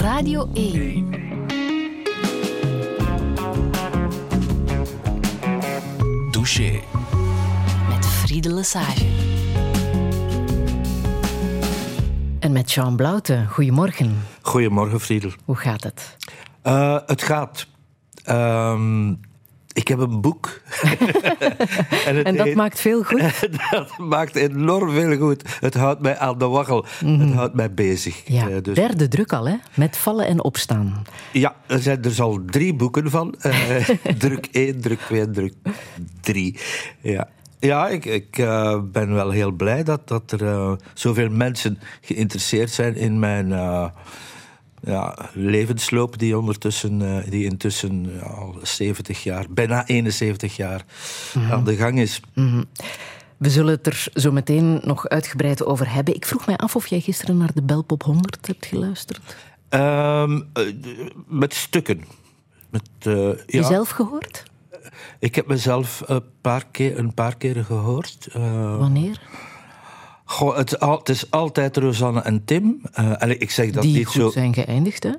Radio 1. Douche. Met Friede Lesage. En met Jean Blouten. Goedemorgen. Goedemorgen, Friedel. Hoe gaat het? Uh, het gaat. Ehm, ik heb een boek. en, het en, dat maakt veel goed? dat maakt enorm veel goed. Het houdt mij aan de waggel. Mm. Het houdt mij bezig. Ja, uh, dus... Derde druk al, hè? Met vallen en opstaan. Ja, er zijn dus al drie boeken van. Uh, druk 1, druk 2 en druk 3. Ja. Ja, ik, ik uh, ben wel heel blij dat, dat er zoveel mensen geïnteresseerd zijn in mijn ja, levensloop, die, ondertussen, die intussen al 70 jaar, bijna 71 jaar mm -hmm. aan de gang is. Mm -hmm. We zullen het er zo meteen nog uitgebreid over hebben. Ik vroeg mij af of jij gisteren naar de Belpop 100 hebt geluisterd. Um, met stukken. Met, Jezelf ja. gehoord? Ik heb mezelf een paar, keer, een paar keren gehoord. Uh, Wanneer? Goh, het, het, is altijd Rosanne en Tim. Uh, en ik zeg dat Die niet goed zo... zijn geëindigd, hè?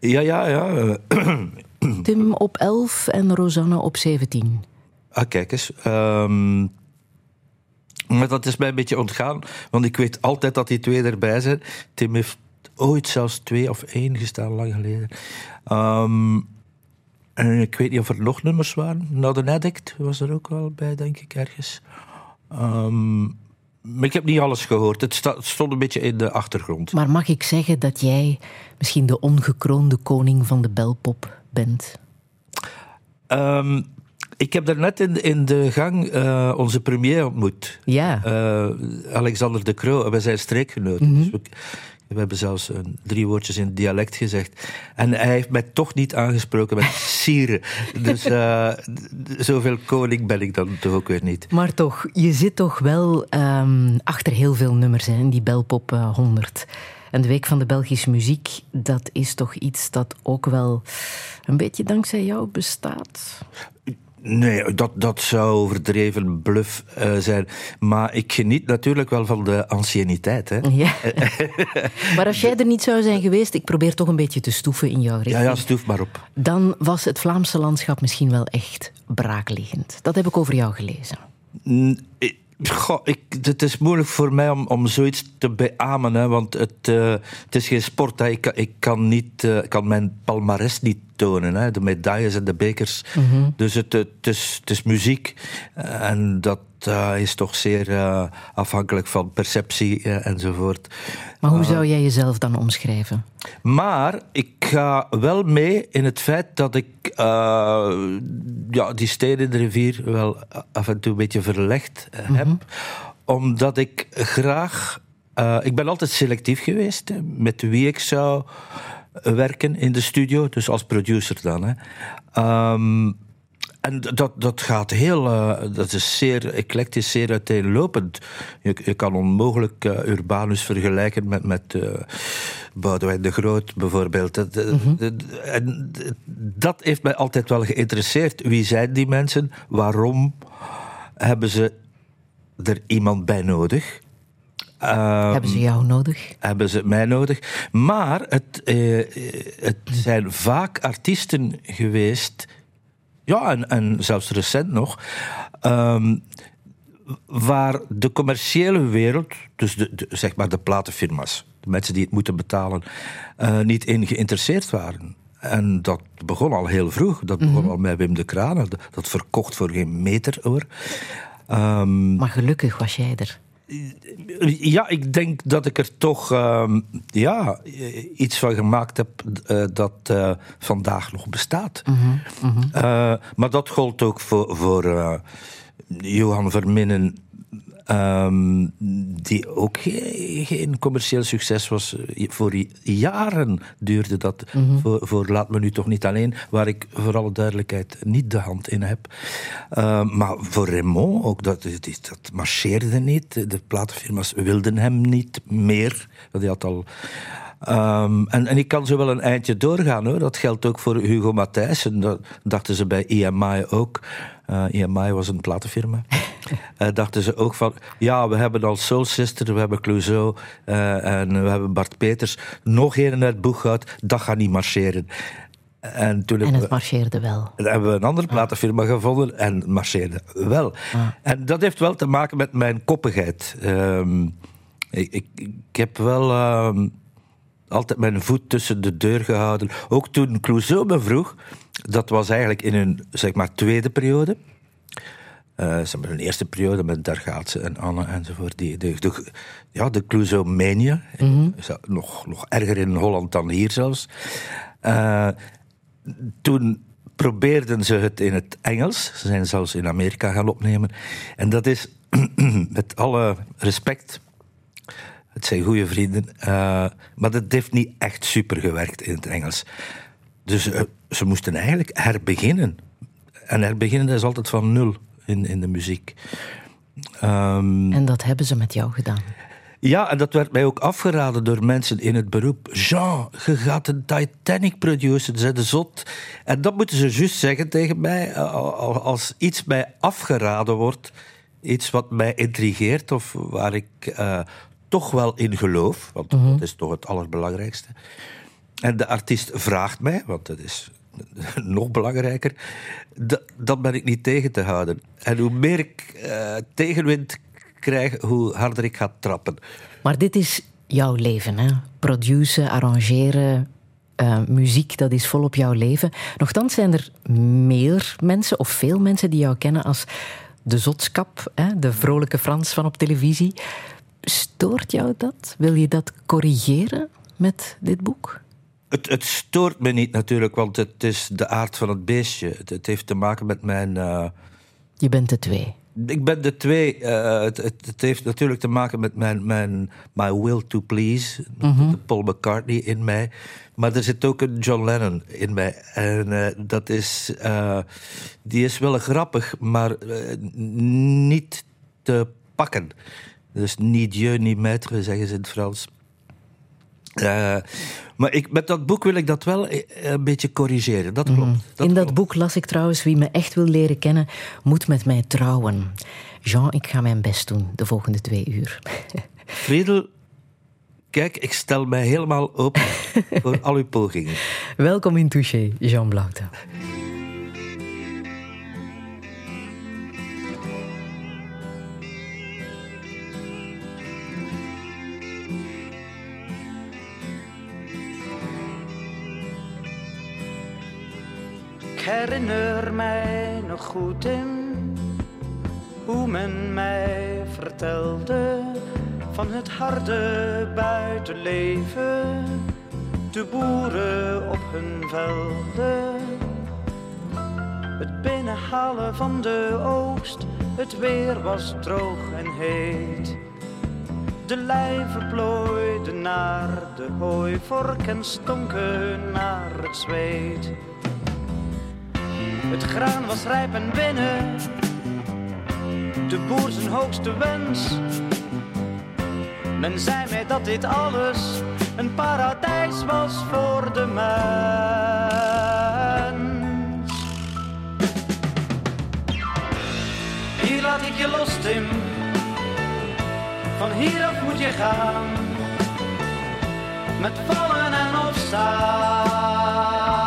Ja, ja, ja. Tim op 11 en Rosanne op 17. Ah, kijk eens. Um, maar dat is mij een beetje ontgaan, want ik weet altijd dat die twee erbij zijn. Tim heeft ooit zelfs twee of één gestaan, lang geleden. Um, en ik weet niet of er nog nummers waren. Nou, de Addict was er ook wel bij, denk ik, ergens. Um, maar ik heb niet alles gehoord. Het, stond een beetje in de achtergrond. Maar mag ik zeggen dat jij misschien de ongekroonde koning van de belpop bent? Um, ik heb daarnet in, in de gang uh, onze premier ontmoet. Ja. Uh, Alexander de Croo. We zijn streekgenoten. Mm -hmm. dus we, we hebben zelfs uh, drie woordjes in dialect gezegd. En hij heeft mij toch niet aangesproken met sieren. Dus uh, zoveel koning ben ik dan toch ook weer niet. Maar toch, je zit toch wel um, achter heel veel nummers hè, in die Belpop uh, 100. En de Week van de Belgische Muziek, dat is toch iets dat ook wel een beetje dankzij jou bestaat? Nee, dat, dat zou overdreven bluff uh, zijn. Maar ik geniet natuurlijk wel van de anciëniteit. Hè? Ja. maar als jij er niet zou zijn geweest, ik probeer toch een beetje te stoeven in jouw richting. Ja, ja, stoef maar op. Dan was het Vlaamse landschap misschien wel echt braakliggend. Dat heb ik over jou gelezen. N Goh, ik, het is moeilijk voor mij om, om zoiets te beamen, hè, want het, uh, het is geen sport. Hè. Ik, ik, kan niet, uh, kan mijn palmares niet tonen, hè, de medailles en de bekers. Mm -hmm. Dus het, het, is, het is muziek en dat uh, is toch zeer afhankelijk van perceptie enzovoort. Maar hoe zou jij jezelf dan omschrijven? Maar ik ga wel mee in het feit dat ik uh, ja, die steen in de rivier wel af en toe een beetje verlegd heb. Mm -hmm. Omdat ik graag. Uh, ik ben altijd selectief geweest hè, met wie ik zou werken in de studio, dus als producer dan. Hè. Um, en dat, dat gaat heel, uh, dat is zeer eclectisch, zeer uiteenlopend. Je, je kan onmogelijk uh, Urbanus vergelijken met, met uh, Boudewijn de Groot bijvoorbeeld. Dat, mm -hmm. En dat heeft mij altijd wel geïnteresseerd. Wie zijn die mensen? Waarom hebben ze er iemand bij nodig? Um, hebben ze jou nodig? Hebben ze mij nodig. Maar het, het zijn vaak artiesten geweest ja, en, en zelfs recent nog. Um, waar de commerciële wereld, dus de, de, zeg maar de platenfirma's, de mensen die het moeten betalen, uh, niet in geïnteresseerd waren. En dat begon al heel vroeg. Dat begon mm -hmm. al met Wim de Kraan. Dat, dat verkocht voor geen meter hoor. Um, maar gelukkig was jij er. Ja, ik denk dat ik er toch uh, ja, iets van gemaakt heb uh, dat uh, vandaag nog bestaat. -hmm, mm -hmm. maar dat gold ook voor, voor Johan Verminnen, um, die ook geen, commercieel succes was. Voor jaren duurde dat. Mm -hmm. voor, voor, Laat me nu toch niet alleen, waar ik voor alle duidelijkheid niet de hand in heb. Uh, maar voor Raymond, ook dat, dat marcheerde niet. De platenfirma's wilden hem niet meer. Want hij had al. Um, en, en, ik kan zo wel een eindje doorgaan hoor. Dat geldt ook voor Hugo Matthijssen. Dat dachten ze bij EMI ook. Uh, EMI was een platenfirma. eh, dachten ze ook van... Ja, we hebben al Soul Sister, we hebben Clouseau eh, en we hebben Bart Peters. Nog een uit Boeghout, dat gaat niet marcheren. En, toen en het marcheerde wel. Dan hebben we een andere platenfirma gevonden en het marcheerde wel. Ah. En dat heeft wel te maken met mijn koppigheid. Ehm, ik, ik, ik, heb wel ehm, altijd mijn voet tussen de deur gehouden. Ook toen Clouseau me vroeg, dat was eigenlijk in hun zeg maar, tweede periode. Uh, ze hebben eerste periode met Dargaatse en Anne enzovoort. Die, de, de, ja, de Clouseau-mania. Mm nog, nog erger in Holland dan hier zelfs. Uh, toen probeerden ze het in het Engels. Ze zijn zelfs in Amerika gaan opnemen. En dat is, met alle respect, het zijn goede vrienden, uh, maar dat heeft niet echt super gewerkt in het Engels. Dus ze moesten eigenlijk herbeginnen. En herbeginnen is altijd van nul in, in de muziek. Um, en dat hebben ze met jou gedaan? Ja, en dat werd mij ook afgeraden door mensen in het beroep. Jean, je gaat een Titanic produceren, ze de zot. En dat moeten ze juist zeggen tegen mij. Als iets mij afgeraden wordt, iets wat mij intrigeert of waar ik uh, toch wel in geloof, want mm dat is toch het allerbelangrijkste. En de artiest vraagt mij, want dat is nog belangrijker, dat ben ik niet tegen te houden. En hoe meer ik uh, tegenwind krijg, hoe harder ik ga trappen. Maar dit is jouw leven, hè? Produceren, arrangeren, uh, muziek, dat is volop jouw leven. Nochtans zijn er meer mensen, of veel mensen, die jou kennen als de zotskap, hè? de vrolijke Frans van op televisie. Stoort jou dat? Wil je dat corrigeren met dit boek? Het, het, stoort me niet natuurlijk, want het is de aard van het beestje. Het, het heeft te maken met mijn. Uh... Je bent de twee. Ik ben de twee. Uh, het, het, heeft natuurlijk te maken met mijn, mijn my will to please. Mm De Paul McCartney in mij. Maar er zit ook een John Lennon in mij. En uh, dat is. Die is wel grappig, maar niet te pakken. Dus ni Dieu, ni maître, zeggen ze in het Frans. Uh, maar ik, met dat boek wil ik dat wel eh, een beetje corrigeren. Dat klopt. Mhm. Dat In dat boek las ik trouwens: wie me echt wil leren kennen, moet met mij trouwen. Jean, ik ga mijn best doen de volgende twee uur. Friedel, kijk, ik stel mij helemaal open voor al uw pogingen. Welkom in Touché, Jean Blauta. Herinner mij nog goed in hoe men mij vertelde van het harde buitenleven, de boeren op hun velden. Het binnenhalen van de oogst, het weer was droog en heet. De lijven plooiden naar de hooivork en stonken naar het zweet. Het graan was rijp en binnen, de boer zijn hoogste wens. Men zei mij dat dit alles een paradijs was voor de mens. Hier laat ik je los, Tim. Van hieraf moet je gaan. Met vallen en opstaan.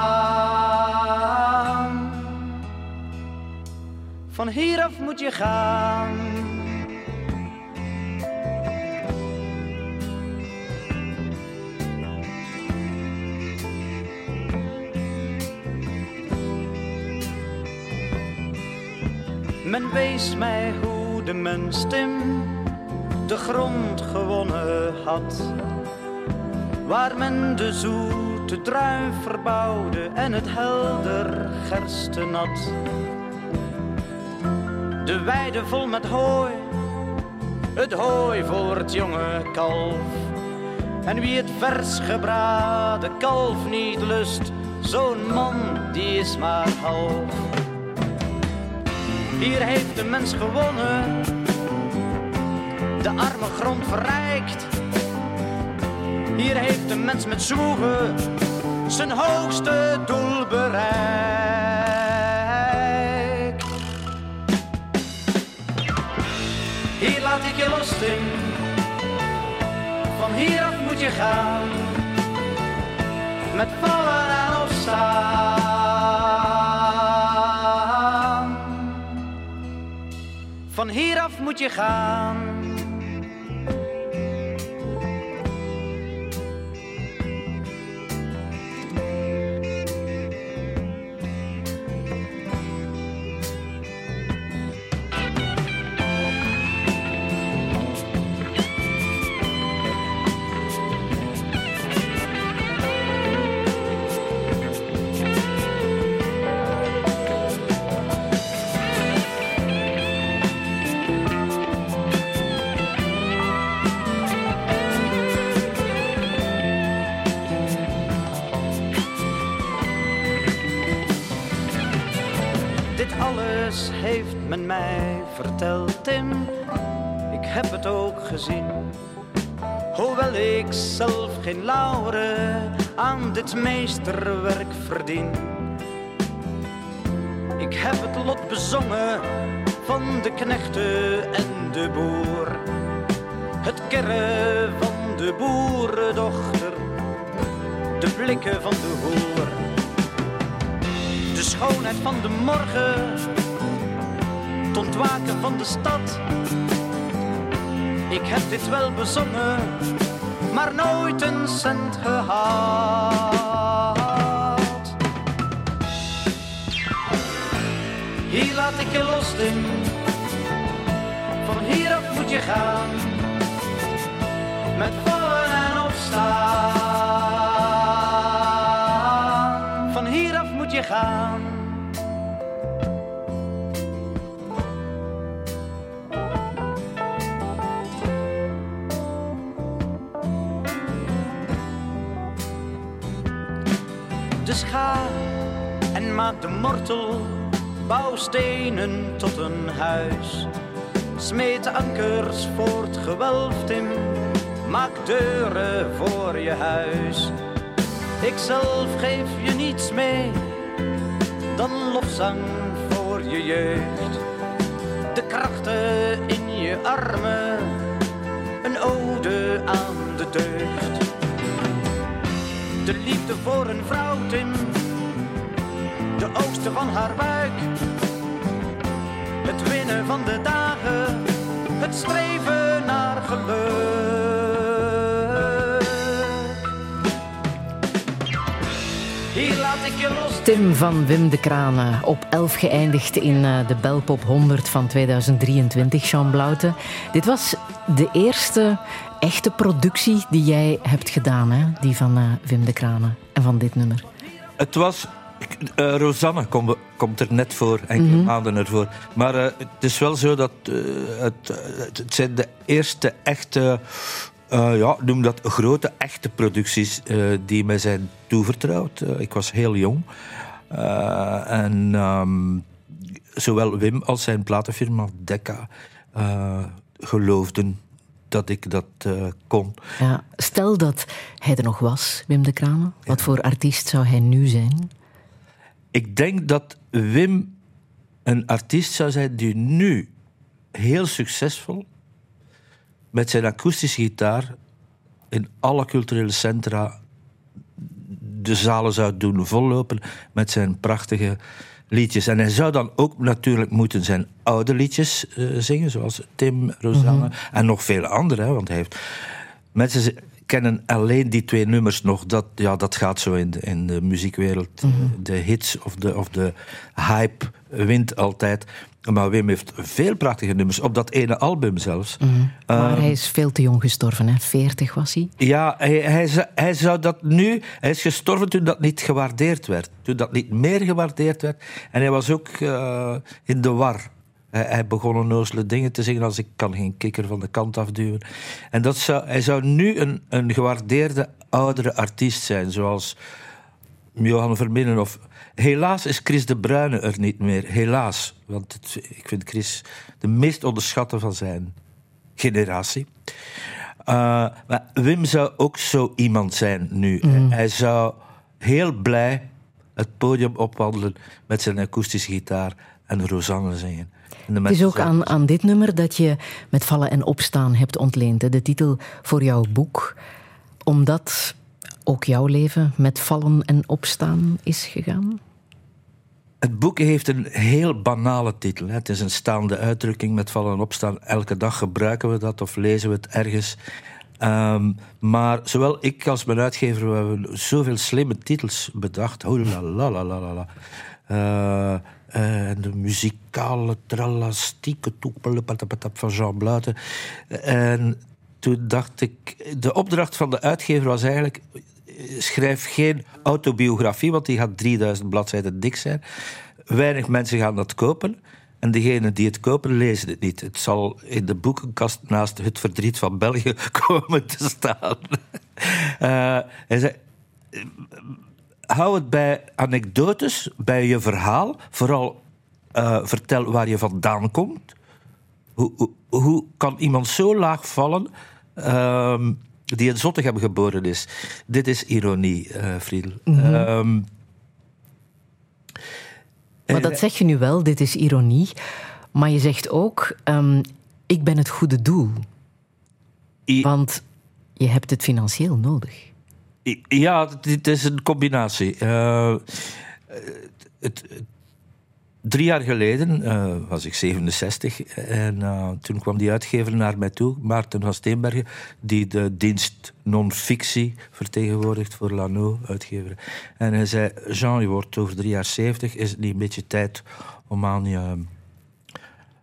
Van hieraf moet je gaan. Men wees mij hoe de mens Tim de grond gewonnen had. Waar men de zoete druif verbouwde en het helder gerstenat. De weide vol met hooi, het hooi voor het jonge kalf. En wie het vers gebraden kalf niet lust, zo'n man die is maar half. Hier heeft de mens gewonnen, de arme grond verrijkt. Hier heeft de mens met zwoegen zijn hoogste doel bereikt. Van hieraf moet je gaan, met vallen en opstaan. Van hieraf moet je gaan. Hoewel ik zelf geen lauren aan dit meesterwerk verdien. Ik heb het lot bezongen van de knechten en de boer. Het kerren van de boerendochter, de blikken van de hoer. De schoonheid van de morgen het ontwaken van de stad. Ik heb dit wel bezongen, maar nooit een cent gehad. Hier laat ik je los van hieraf moet je gaan, met vallen en opstaan. Van hieraf moet je gaan. Maak de mortel, bouw stenen tot een huis. Smeet ankers voor het gewelf in, maak deuren voor je huis. Ik zelf geef je niets mee, dan lofzang voor je jeugd. De krachten in je armen, een ode aan de deugd de liefde voor een vrouw, Tim. De oosten van haar buik. Het winnen van de dagen. Het streven naar geluk. Hier laat ik je los. Tim van Wim de Kranen, op 11 geëindigd in eh, de Belpop 100 van 2023, Jean Blaute. Dit was de eerste echte productie die jij hebt gedaan, hè? die van uh, Wim de Kranen en van dit nummer? Het was. Uh, Rosanne kom, komt er net voor, enkele mm maanden ervoor. Maar uh, het is wel zo dat het, het zijn de eerste echte, ja, noem dat grote echte producties die mij zijn toevertrouwd. ik was heel jong. en um, zowel Wim als zijn platenfirma Decca geloofden dat ik dat uh, kon. Ja, stel dat hij er nog was, Wim de Kramen. Wat voor artiest zou hij nu zijn? Ik denk dat Wim een artiest zou zijn die nu heel succesvol met zijn akoestische gitaar in alle culturele centra de zalen zou doen vollopen met zijn prachtige liedjes. En hij zou dan ook natuurlijk moeten zijn oude liedjes uh, zingen, zoals Tim, Rosanne mm -hmm. en nog vele andere. Hè, want hij heeft. Mensen kennen alleen die twee nummers nog. Dat, ja, dat gaat zo in de, in de muziekwereld. Mm -hmm. De hits of de, of de hype wint altijd. Maar Wim heeft veel prachtige nummers, op dat ene album zelfs. Mm -hmm. maar uh, hij is veel te jong gestorven, hè? 40 was hij. Ja, hij, hij, zou, hij, zou dat nu... Hij is gestorven toen dat niet gewaardeerd werd. Toen dat niet meer gewaardeerd werd. En hij was ook uh, in de war. Hij, hij begon onnozele dingen te zeggen als ik kan geen kikker van de kant afduwen. En dat zou, hij zou nu een, een gewaardeerde oudere artiest zijn, zoals Johan Verminnen of Helaas is Chris de Bruyne er niet meer. Helaas. Want het, ik vind Chris de meest onderschatte van zijn generatie. Uh, maar Wim zou ook zo iemand zijn nu. Mm. Hij zou heel blij het podium opwandelen met zijn akoestische gitaar en Rosanne zingen. Het is ook aan, aan dit nummer dat je met vallen en opstaan hebt ontleend. De titel voor jouw boek. Omdat ook jouw leven met vallen en opstaan is gegaan? Het boek heeft een heel banale titel. Het is een staande uitdrukking met vallen en opstaan. Elke dag gebruiken we dat of lezen we het ergens. Um, maar zowel ik als mijn uitgever we hebben zoveel slimme titels bedacht. Oh la la la la la. Uh, en de muzikale tralastieke toepelepatapatap van Jean Bluiten. En toen dacht ik, de opdracht van de uitgever was eigenlijk schrijf geen autobiografie, want die gaat 3000 bladzijden dik zijn. Weinig mensen gaan dat kopen. En degenen die het kopen, lezen het niet. Het zal in de boekenkast naast Het Verdriet van België komen te staan. Uh, hou het bij anekdotes, bij je verhaal. Vooral uh, vertel waar je vandaan komt. Hoe, hoe, hoe kan iemand zo laag vallen... Uh, die in Zottegem geboren is. Dit is ironie, uh, Friedel. Mm -hmm. maar dat zeg je nu wel, dit is ironie. Maar je zegt ook, um, ik ben het goede doel. I Want je hebt het financieel nodig. Ja, het is een combinatie. Uh, het, Drie jaar geleden uh, was ik 67 en toen kwam die uitgever naar mij toe, Maarten van Steenbergen, die de dienst non-fictie vertegenwoordigt voor Lano, uitgever. En hij zei, Jean, je wordt over drie jaar 70, is het niet een beetje tijd om aan je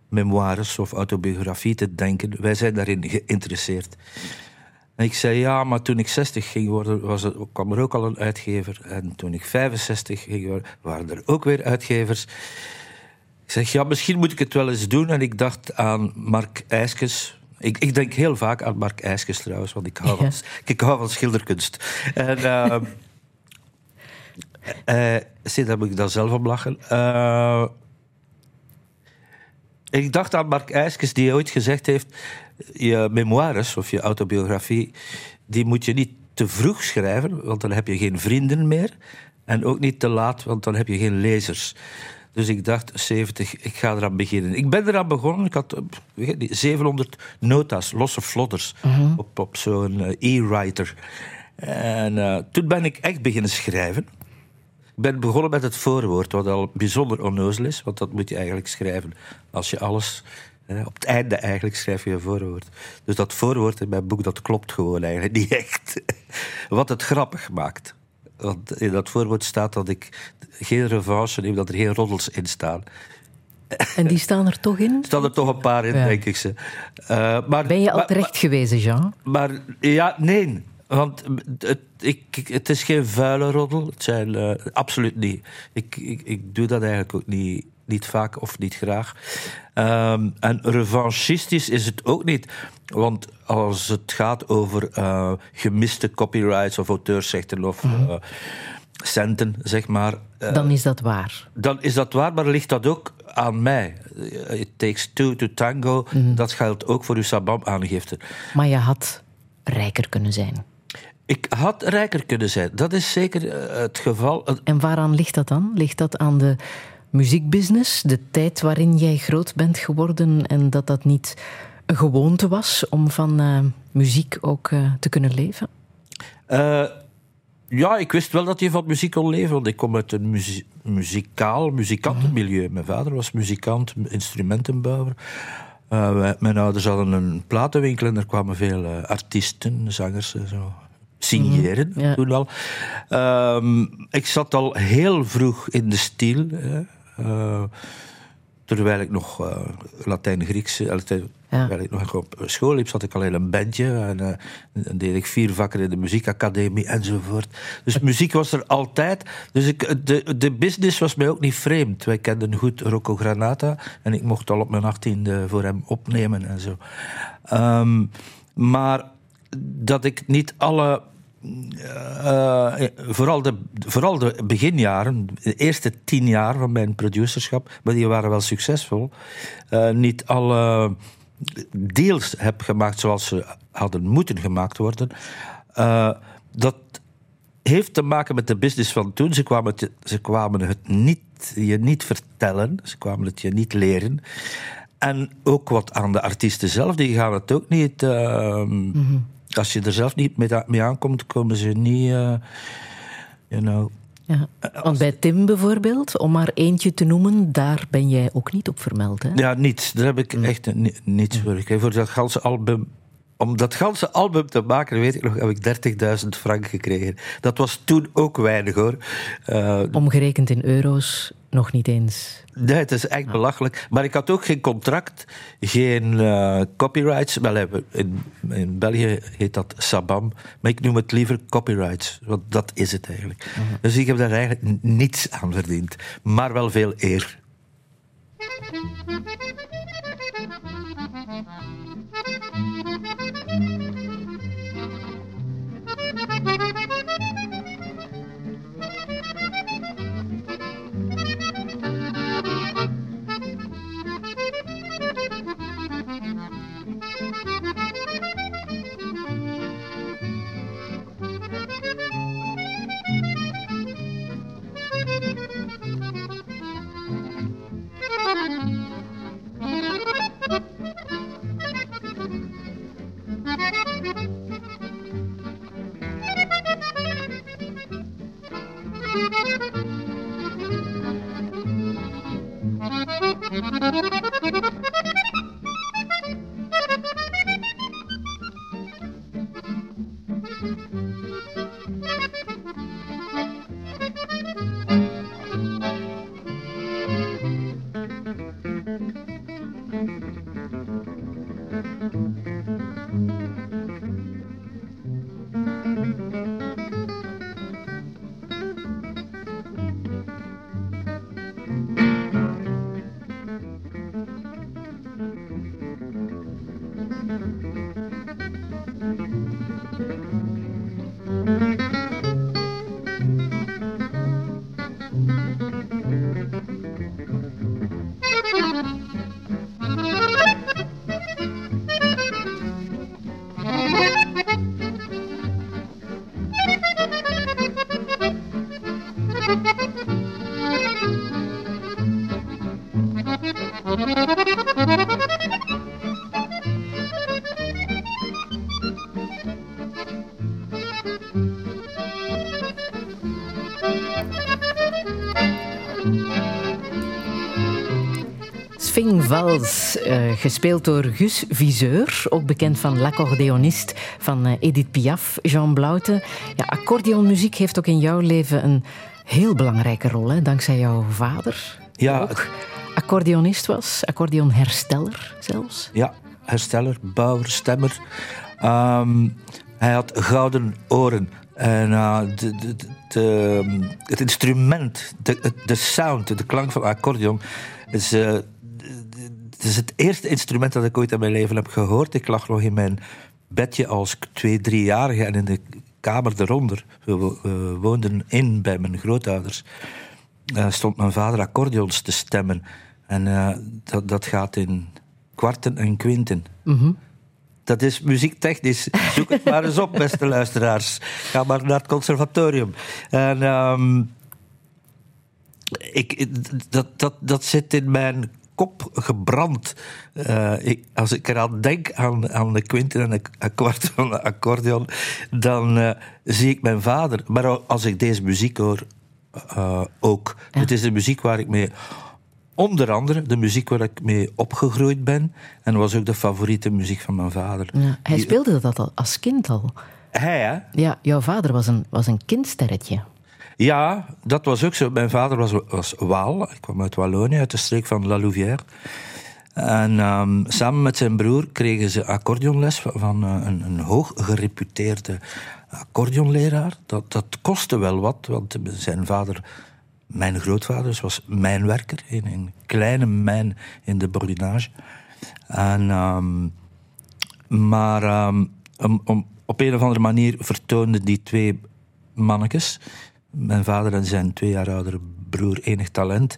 memoires of autobiografie te denken? Wij zijn daarin geïnteresseerd. En ik zei ja, maar toen ik 60 ging worden, was er, kwam er ook al een uitgever. En toen ik 65 ging worden, waren er ook weer uitgevers. Ik zeg ja, misschien moet ik het wel eens doen. En ik dacht aan Mark IJskes. Ik, ik denk heel vaak aan Mark IJskes trouwens, want ik hou, van, ik hou van schilderkunst. En uh, uh, daar moet ik dan zelf om lachen. Uh, ik dacht aan Mark IJskes, die ooit gezegd heeft je memoires of je autobiografie, die moet je niet te vroeg schrijven, want dan heb je geen vrienden meer. En ook niet te laat, want dan heb je geen lezers. Dus ik dacht, 70, ik ga eraan beginnen. Ik ben eraan begonnen. Ik had weet niet, 700 nota's, losse flodders, mhm. op, op zo'n uh, e-writer. En uh, toen ben ik echt beginnen schrijven. Ik ben begonnen met het voorwoord, wat al bijzonder onnozel is. Want dat moet je eigenlijk schrijven als je alles op het einde eigenlijk schrijf je een voorwoord. Dus dat voorwoord in mijn boek, dat klopt gewoon eigenlijk niet echt. Wat het grappig maakt. Want in dat voorwoord staat dat ik geen revanche neem, dat er geen roddels in staan. En die staan er toch in? Er staan er toch een paar in, denk ik ze. Uh, maar, ben je al terecht gewezen, Jean? Maar ja, nee. Want het, ik, het is geen vuile roddel. Het zijn, uh, absoluut niet. Ik, ik, ik doe dat eigenlijk ook niet niet vaak of niet graag. Um, en revanchistisch is het ook niet. Want als het gaat over uh, gemiste copyrights of auteursrechten of uh, centen, zeg maar. Uh, dan is dat waar. Dan is dat waar, maar ligt dat ook aan mij. It takes two to tango. Mm. Dat geldt ook voor uw sabam-aangifte. Maar je had rijker kunnen zijn. Ik had rijker kunnen zijn. Dat is zeker het geval. En waaraan ligt dat dan? Ligt dat aan de muziekbusiness, de tijd waarin jij groot bent geworden en dat dat niet een gewoonte was om van uh, muziek ook uh, te kunnen leven? Uh, ja, ik wist wel dat je van muziek kon leven, want ik kom uit een muzie muzikaal, muzikantenmilieu. Mhm. Mijn vader was muzikant, instrumentenbouwer. mijn ouders hadden een platenwinkel en er kwamen veel artiesten, zangers en zo signeren mm, ja. toen al. Um, ik zat al heel vroeg in de stil. Terwijl ik nog uh, Latijn-Grieks, uh, terwijl ik nog op school liep, zat ik al in een bandje. En uh, deed ik vier vakken in de muziekacademie enzovoort. Dus muziek was er altijd. Dus ik, de, de business was mij ook niet vreemd. Wij kenden goed Rocco Granata en ik mocht al op mijn achttiende voor hem opnemen en zo. Um, maar dat ik niet alle uh, vooral, de, vooral de beginjaren, de eerste tien jaar van mijn producerschap, maar die waren wel succesvol, uh, niet alle deals heb gemaakt zoals ze hadden moeten gemaakt worden. Dat heeft te maken met de business van toen. Ze kwamen, te, ze kwamen het niet je niet vertellen, ze kwamen het je niet leren. En ook wat aan de artiesten zelf, die gaan het ook niet. ehm, Als je er zelf niet mee, aankomt, komen ze niet. eh you know, Ja. Want bij Tim bijvoorbeeld, om maar eentje te noemen, daar ben jij ook niet op vermeld. Hè? Ja, niets. Daar heb ik echt ni- niets voor gekregen. Voor dat ganse album. Om dat ganse album te maken, weet ik nog, heb ik 30.000 frank gekregen. Dat was toen ook weinig hoor. Eh, Omgerekend in euro's nog niet eens. nee, het is echt belachelijk. Maar ik had ook geen contract, geen eh, copyrights. Wel, hè, in, in België heet dat Sabam. Maar ik noem het liever copyrights. Want dat is het eigenlijk. Dus ik heb daar eigenlijk niets aan verdiend. Maar wel veel eer. Eh gespeeld door Gus Viseur, ook bekend van l'accordéonist van eh, Edith Piaf, Jean Blaute. Ja, accordeonmuziek heeft ook in jouw leven een heel belangrijke rol, hè, dankzij jouw vader. die Ja, ook accordeonist was, accordeonhersteller zelfs. Ja, hersteller, bouwer, stemmer. Ehm, hij had gouden oren. En eh, de, de, de- de- het instrument, de, de sound, de klank van accordeon... is, het is het eerste instrument dat ik ooit in mijn leven heb gehoord. Ik lag nog in mijn bedje als twee, driejarige en in de kamer eronder. We, wo- we woonden in bij mijn grootouders. stond mijn vader accordeons te stemmen. En eh, dat, dat gaat in kwarten en kwinten. Dat is muziektechnisch. Zoek het maar eens op, beste luisteraars. Ga maar naar het conservatorium. En ehm, ik, dat, dat, dat zit in mijn kop gebrand. Eh, ik, als ik eraan denk aan, aan de kwinten en een kwart van de accordeon, dan eh, zie ik mijn vader. Maar als ik deze muziek hoor, eh, ook. Ja. Het is de muziek waar ik mee... Onder andere de muziek waar ik mee opgegroeid ben. En was ook de favoriete muziek van mijn vader. Ja, hij speelde dat al als kind al. Hij, hè? Ja, jouw vader was een, was een kindsterretje. Ja, dat was ook zo. Mijn vader was, was Waal. Ik kwam uit Wallonië, uit de streek van La Louvière. En ehm, samen met zijn broer kregen ze accordeonles van, eh, een, een hoog gereputeerde accordeonleraar. Dat, dat kostte wel wat, want zijn vader, mijn grootvader, was mijnwerker in een kleine mijn in de Bourdonnage. En, ehm, maar ehm, op een of andere manier vertoonden die twee mannetjes, mijn vader en zijn twee jaar oudere broer, enig talent.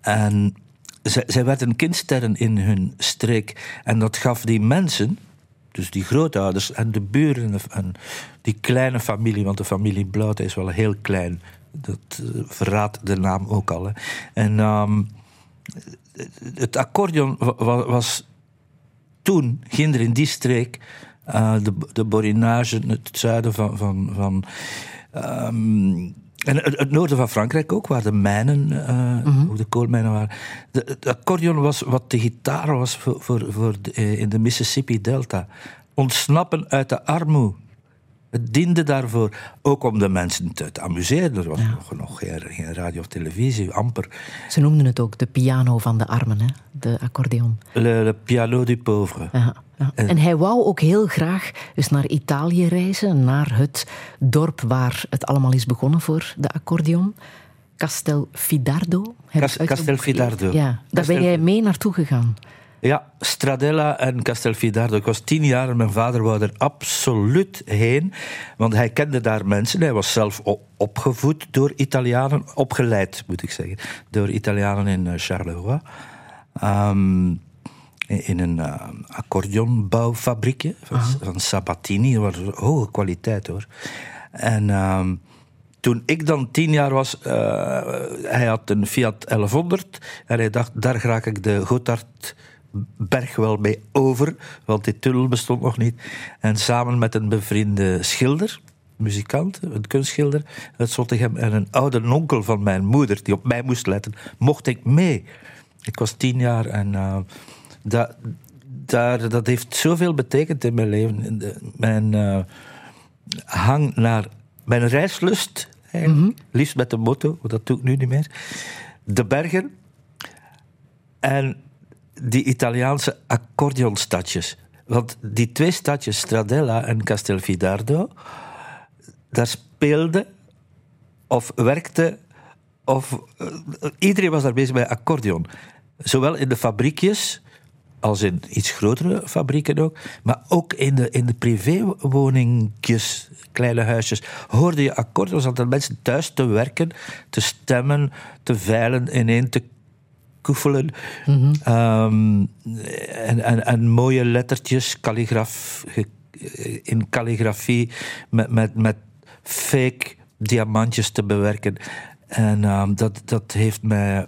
En zij, zij werden kindsterren in hun streek. En dat gaf die mensen, dus die grootouders en de buren en die kleine familie, want de familie Blauwte is wel heel klein. Dat eh, verraadt de naam ook al. Hè. En ehm, het accordeon wa- wa- was toen, ginder in die streek, eh, de, de Borinage, het zuiden van. van, van ehm, en het, het noorden van Frankrijk ook, waar de mijnen, ook de koolmijnen waren. De, het accordeon was wat de gitaar was voor, voor, voor de- eh, in de Mississippi-delta. Ontsnappen uit de armoede. Het diende daarvoor ook om de mensen te, te amuseren. Er was nog, nog geen, geen radio of televisie, amper. Ze noemden het ook de piano van de armen, hè? De accordeon. Le, le piano du pauvre. En hij wou ook heel graag eens naar Italië reizen, naar het dorp waar het allemaal is begonnen voor de accordeon. Castelfidardo. Heb Cas- ik uit- Castelfidardo. Ja, daar ben Castel- jij mee naartoe gegaan. Ja, Stradella en Castelfidardo. Ik was tien jaar en mijn vader wou er absoluut heen. Want hij kende daar mensen. Hij was zelf opgevoed door Italianen. Opgeleid, moet ik zeggen. Door Italianen in eh, Charleroi. Ehm, in een uh, accordeonbouwfabriekje van, van Sabatini. Dat was hoge kwaliteit hoor. En ehm, toen ik dan tien jaar was, eh, hij had een Fiat 1100 en hij dacht, daar raak ik de Gotthardberg wel mee over, want die tunnel bestond nog niet. En samen met een bevriende schilder, muzikant, een kunstschilder uit Zottegem en een oude onkel van mijn moeder, die op mij moest letten, mocht ik mee. Ik was tien jaar en eh, dat, daar, dat heeft zoveel betekend in mijn leven. De- Mijn eh, hang naar mijn reislust, eigenlijk. liefst met de want dat doe ik nu niet meer. De bergen en die Italiaanse accordeonstadjes. Want die twee stadjes, Stradella en Castelfidardo, daar speelde of werkte of eh, iedereen was daar bezig met accordeon. Zowel in de fabriekjes als in iets grotere fabrieken ook, maar ook in de, in de privéwoningjes, kleine huisjes, hoorde je accordeons. Zaten mensen thuis te werken, te stemmen, te veilen, ineen te koefelen. Ehm, en, en, en mooie lettertjes, kalligraf, in kalligrafie, met, met, met fake diamantjes te bewerken. En ehm, dat, dat heeft mij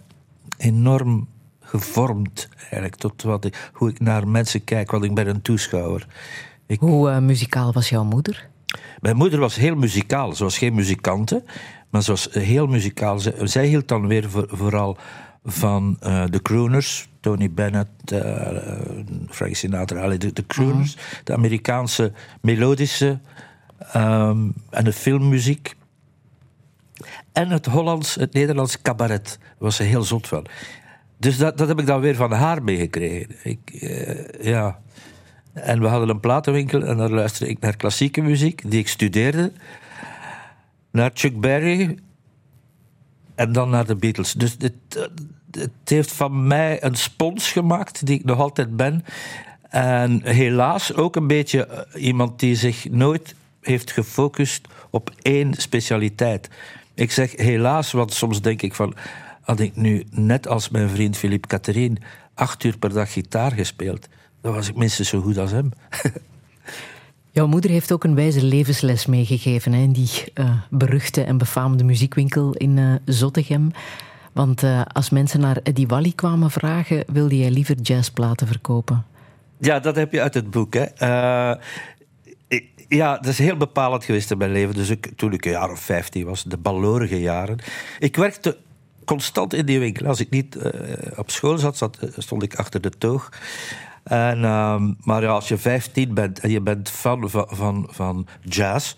enorm gevormd, eigenlijk, tot wat ik, hoe ik naar mensen kijk, want ik ben een toeschouwer. Ik, Hoe eh, muzikaal was jouw moeder? mijn moeder was heel muzikaal. Ze was geen muzikante, maar ze was heel muzikaal. Zij, zij hield dan weer voor- vooral van eh, de crooners. Tony Bennett, eh, Frank Sinatra, de, de crooners. De Amerikaanse melodische ehm, en de filmmuziek. En het Hollands, het Nederlands cabaret. Daar was ze heel zot van. Dus dat, dat heb ik dan weer van haar meegekregen. Ik, eh, ja... En we hadden een platenwinkel en daar luisterde ik naar klassieke muziek, die ik studeerde. Naar Chuck Berry en dan naar de Beatles. Dus het, heeft van mij een spons gemaakt, die ik nog altijd ben. En helaas ook een beetje eh, iemand die zich nooit heeft gefocust op één specialiteit. Ik zeg helaas, want soms denk ik van... Had ik nu, net als mijn vriend Philippe Catherine, acht uur per dag gitaar gespeeld... dan was ik minstens zo goed als hem. Jouw moeder heeft ook een wijze levensles meegegeven hè, in die eh, beruchte en befaamde muziekwinkel in eh, Zottegem. Want eh, als mensen naar Eddie Wally kwamen vragen, wilde jij liever jazzplaten verkopen. Ja, dat heb je uit het boek. Hè. Eh, ja, dat is heel bepalend geweest in mijn leven. Dus ik, toen ik een jaar of 15 was, de balorige jaren. Ik werkte constant in die winkel. Als ik niet eh, op school zat, zat, stond ik achter de toog. En, ehm, maar ja, als je 15 bent en je bent fan van, van, van jazz.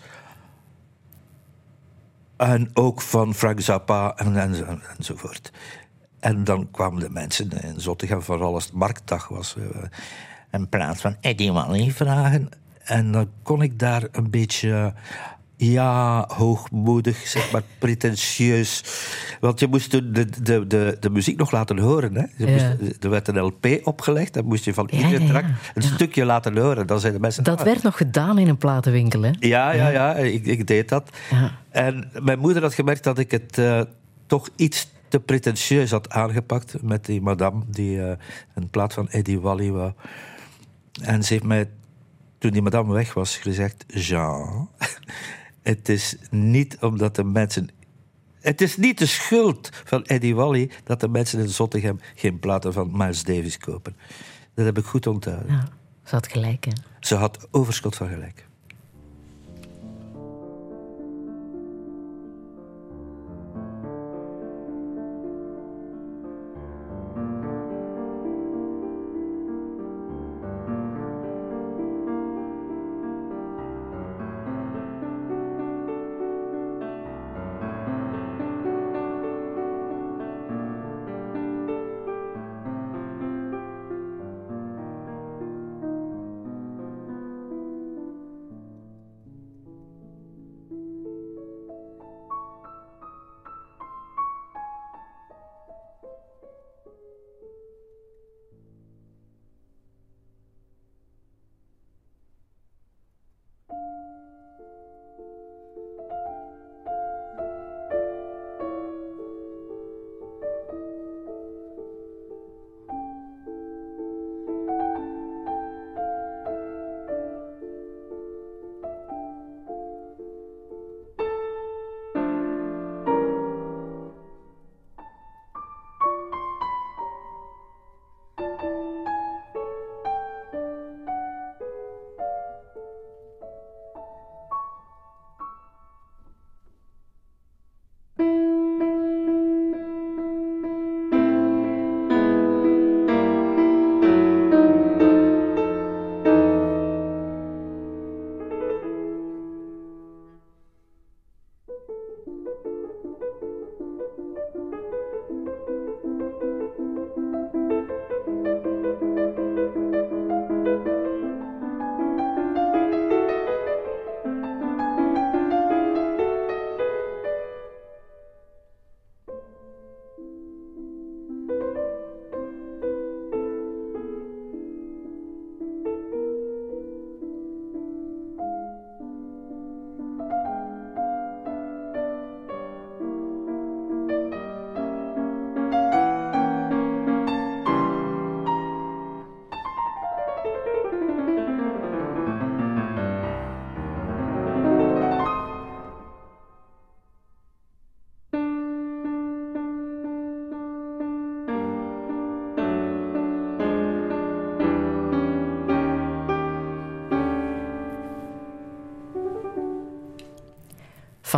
En ook van Frank Zappa en, en, enzovoort. En dan kwamen de mensen in Zottegem, vooral als het marktdag was. eh, in plaats van Eddie Wally vragen. En dan kon ik daar een beetje, ja, hoogmoedig, zeg maar, pretentieus. Want je moest de, de, de, de muziek nog laten horen. Hè? Je Ja. moest, er werd een LP opgelegd, dan moest je van Ja, iedere ja, track een stukje laten horen. Dan zeiden mensen... Dat "Ah, werd nog gedaan in een platenwinkel, hè? ja, ja, ja, ik, ik deed dat. En mijn moeder had gemerkt dat ik het eh, toch iets te pretentieus had aangepakt met die madame die eh, een plaat van Eddie Wally wou. En ze heeft mij, toen die madame weg was, gezegd: Jean, het is niet omdat de mensen Het is niet de schuld van Eddie Wally dat de mensen in Zottegem geen platen van Miles Davis kopen. Dat heb ik goed onthouden. Ja, ze had gelijk, hè? Ze had overschot van gelijk.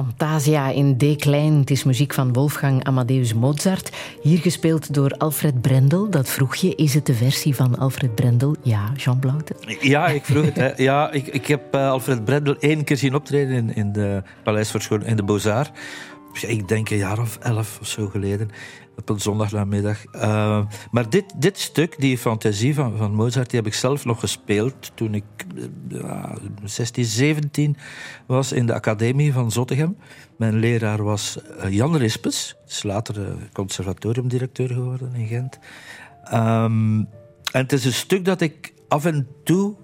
Fantasia in D-klein. Het is muziek van Wolfgang Amadeus Mozart. Hier gespeeld door Alfred Brendel. Dat vroeg je. Is het de versie van Alfred Brendel? Ja, Jean Blaute. Ja, ik vroeg het. Ja, ik, ik heb uh, Alfred Brendel één keer zien optreden in, de Paleis in de Beaux-Arts. Ik denk een jaar of elf of zo geleden op een zondagnamiddag. Uh, maar dit, dit stuk, die fantasie van, van Mozart, die heb ik zelf nog gespeeld toen ik 16, 17 was in de academie van Zottegem. Mijn leraar was uh, Jan Rispes, is later conservatoriumdirecteur geworden in Gent. Um, en het is een stuk dat ik af en toe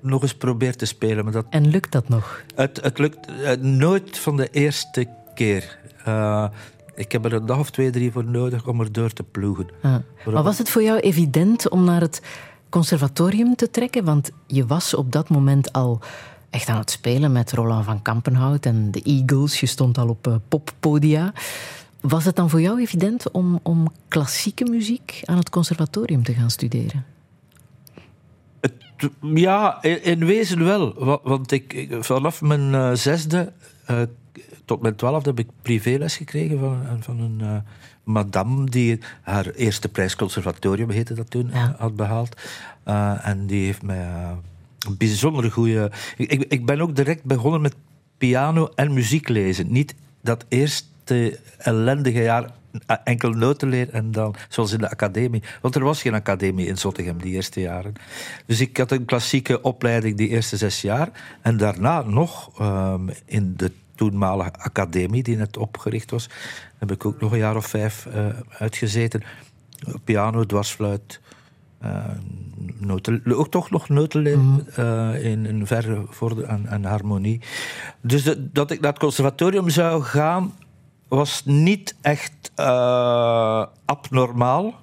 nog eens probeer te spelen. Maar dat, en lukt dat nog? Het, het lukt nooit van de eerste keer. Uh, ik heb er een dag of twee, drie voor nodig om er door te ploegen. Ah. Maar was het voor jou evident om naar het conservatorium te trekken? Want je was op dat moment al echt aan het spelen met Roland van Kampenhout en de Eagles. Je stond al op uh, poppodia. Was het dan voor jou evident om, om klassieke muziek aan het conservatorium te gaan studeren? Ja, in, wezen wel. Want ik, vanaf mijn uh, zesde uh, tot mijn twaalfde heb ik privéles gekregen van, van een madame die haar eerste prijs conservatorium heette dat toen ja. had behaald. Uh, en die heeft mij uh, een bijzonder goede. Ik, ik ben ook direct begonnen met piano en muziek lezen. Niet dat eerste ellendige jaar enkel noten leren en dan, zoals in de academie. Want er was geen academie in Zottegem die eerste jaren. Dus ik had een klassieke opleiding die eerste zes jaar. En daarna nog um, in de toenmalige academie die net opgericht was. heb ik ook nog een jaar of vijf uh, uitgezeten. Piano, dwarsfluit, uh, noten, ook toch nog noten mm. uh, in, in verre voor en, harmonie. Dus de, dat ik naar het conservatorium zou gaan, was niet echt abnormaal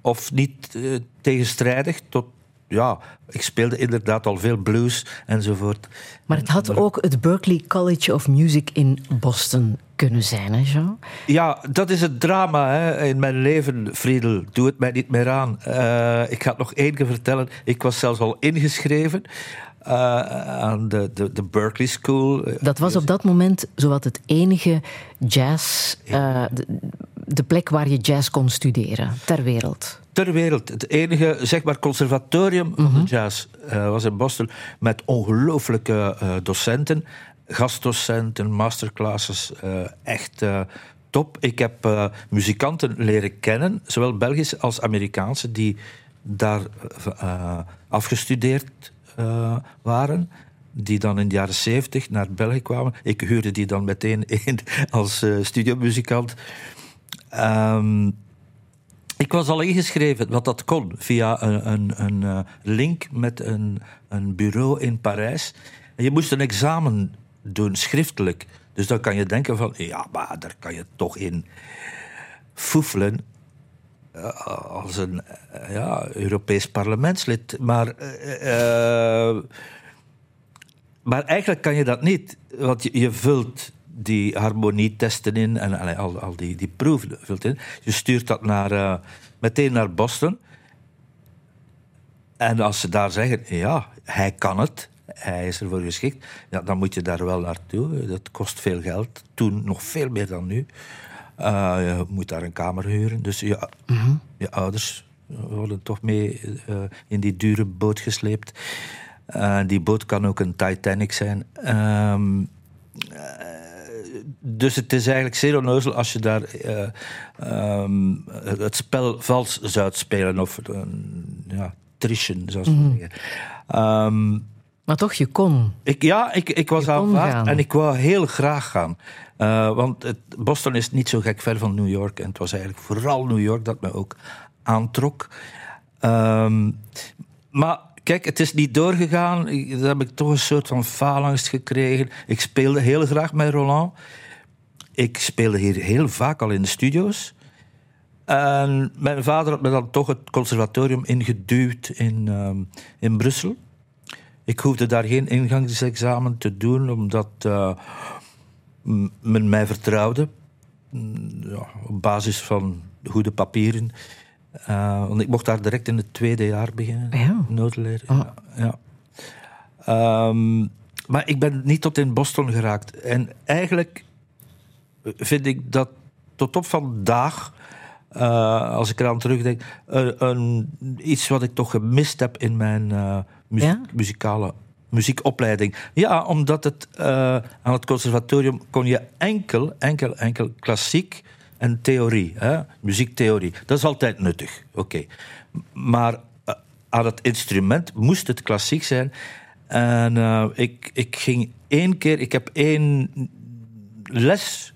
of niet tegenstrijdig tot ja, ik speelde inderdaad al veel blues enzovoort. Maar het had ook het Berklee College of Music in Boston kunnen zijn, hè Jean? Ja, dat is het drama hè, in mijn leven, Friedel. Doe het mij niet meer aan. Uh, ik ga het nog één keer vertellen. Ik was zelfs al ingeschreven. Uh, aan de, de, de, Berkeley School. Dat was op dat moment zowat het enige jazz, uh, de, de, plek waar je jazz kon studeren ter wereld. Ter wereld. Het enige zeg maar, conservatorium mm -hmm. van de jazz uh, was in Boston met ongelooflijke docenten, gastdocenten, masterclasses. echt top. Ik heb muzikanten leren kennen, zowel Belgische als Amerikaanse, die daar afgestudeerd waren. Die dan in de jaren zeventig naar België kwamen. Ik huurde die dan meteen in als uh, studiomuzikant. Um, ik was al ingeschreven wat dat kon via een, een, een uh, link met een, een bureau in Parijs. Je moest een examen doen, schriftelijk. Dus dan kan je denken van, ja, maar daar kan je toch in foefelen. Eh, als een eh, ja, Europees parlementslid. Maar, maar eigenlijk kan je dat niet. Want je, je vult die harmonietesten in en allee, al, al die, die proeven vult in. Je stuurt dat naar, meteen naar Boston. En als ze daar zeggen, ja, hij kan het, hij is ervoor geschikt, ja, dan moet je daar wel naartoe. Dat kost veel geld. Toen nog veel meer dan nu. Uh, je moet daar een kamer huren. Dus je, mm je ouders worden toch mee uh, in die dure boot gesleept. Uh, die boot kan ook een Titanic zijn. Um, dus het is eigenlijk zeer als je daar um, het spel vals zou spelen. Of ja, trischen, zoals we mm zeggen. Um, maar toch, je kon. Ik, ja, ik, ik was aanvaard en ik wou heel graag gaan. Uh, want het, Boston is niet zo gek ver van New York. En het was eigenlijk vooral New York dat me ook aantrok. Um, maar kijk, het is niet doorgegaan. Dan heb ik toch een soort van faalangst gekregen. Ik speelde heel graag met Roland. Ik speelde hier heel vaak al in de studio's. En mijn vader had me dan toch het conservatorium ingeduwd in, um, in Brussel. Ik hoefde daar geen ingangsexamen te doen, omdat uh, men mij vertrouwde. Ja, op basis van goede papieren. Uh, want ik mocht daar direct in het tweede jaar beginnen. Ja. Noodleer. Oh. Ja. ja. Um, maar ik ben niet tot in Boston geraakt. En eigenlijk vind ik dat tot op vandaag, uh, als ik eraan terugdenk, een, iets wat ik toch gemist heb in mijn uh, ja? muzikale muziekopleiding. Ja, omdat het uh, aan het conservatorium kon je enkel, enkel, enkel klassiek en theorie, hè? muziektheorie. Dat is altijd nuttig, oké. Maar aan het instrument moest het klassiek zijn. En ik, ik ging één keer, ik heb één les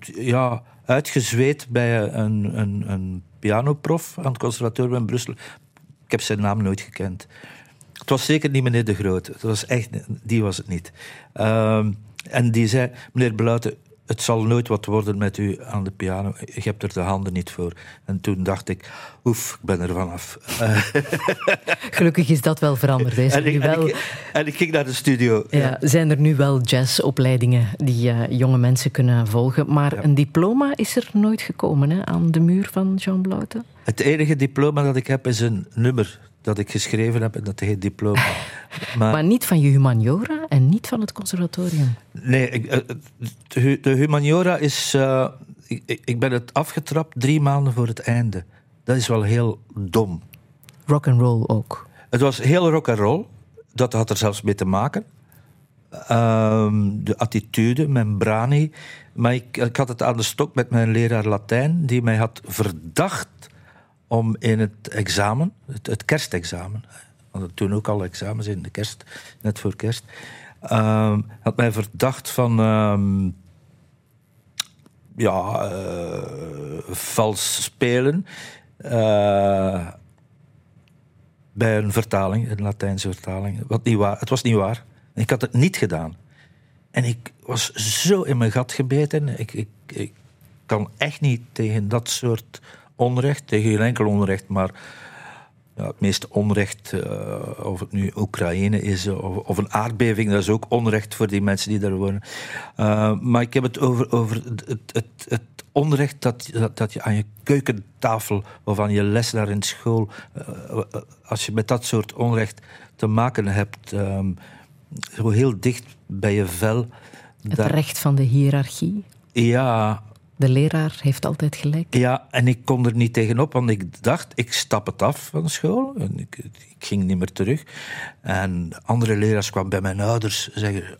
ja, uitgezweet bij een, een, een pianoprof aan het conservatorium in Brussel. Ik heb zijn naam nooit gekend. Het was zeker niet meneer De Groot. Het was echt, die was het niet. Um, en die zei, meneer Beluiten, het zal nooit wat worden met u aan de piano. Je hebt er de handen niet voor. En toen dacht ik, oef, ik ben er vanaf. Gelukkig is dat wel veranderd. En, ik, wel... en, ik, en, ik, ging naar de studio. Ja, ja. Zijn er nu wel jazzopleidingen die uh, jonge mensen kunnen volgen? Maar ja. een diploma is er nooit gekomen hè, aan de muur van Jean Blouten? Het enige diploma dat ik heb is een nummer dat ik geschreven heb en dat heet diploma. Maar, maar, niet van je humaniora en niet van het conservatorium? Nee, ik, de humaniora is... Uh, ik, ik ben het afgetrapt drie maanden voor het einde. Dat is wel heel dom. Rock and roll ook? Het was heel rock and roll. Dat had er zelfs mee te maken. Um, de attitude, mijn brani. Maar ik, ik had het aan de stok met mijn leraar Latijn, die mij had verdacht om in het examen, het, kerstexamen, want toen ook al examens in de kerst, net voor kerst, uh, had mij verdacht van uh, ja, uh, vals spelen uh, bij een vertaling, een Latijnse vertaling. Wat niet waar, het was niet waar. Ik had het niet gedaan. En ik was zo in mijn gat gebeten. Ik, ik kan echt niet tegen dat soort onrecht, tegen geen enkel onrecht, maar ja, het meeste onrecht, uh, of het nu Oekraïne is of, of, een aardbeving, dat is ook onrecht voor die mensen die daar wonen. Uh, maar ik heb het over, over het, het, het, onrecht dat, dat, dat, je aan je keukentafel of aan je les daar in school, uh, als je met dat soort onrecht te maken hebt, um, zo heel dicht bij je vel. Het recht van de hiërarchie? Ja, de leraar heeft altijd gelijk. Ja, en ik kon er niet tegenop, want ik dacht, ik stap het af van school. En ik, ik ging niet meer terug. En andere leraars kwamen bij mijn ouders zeggen...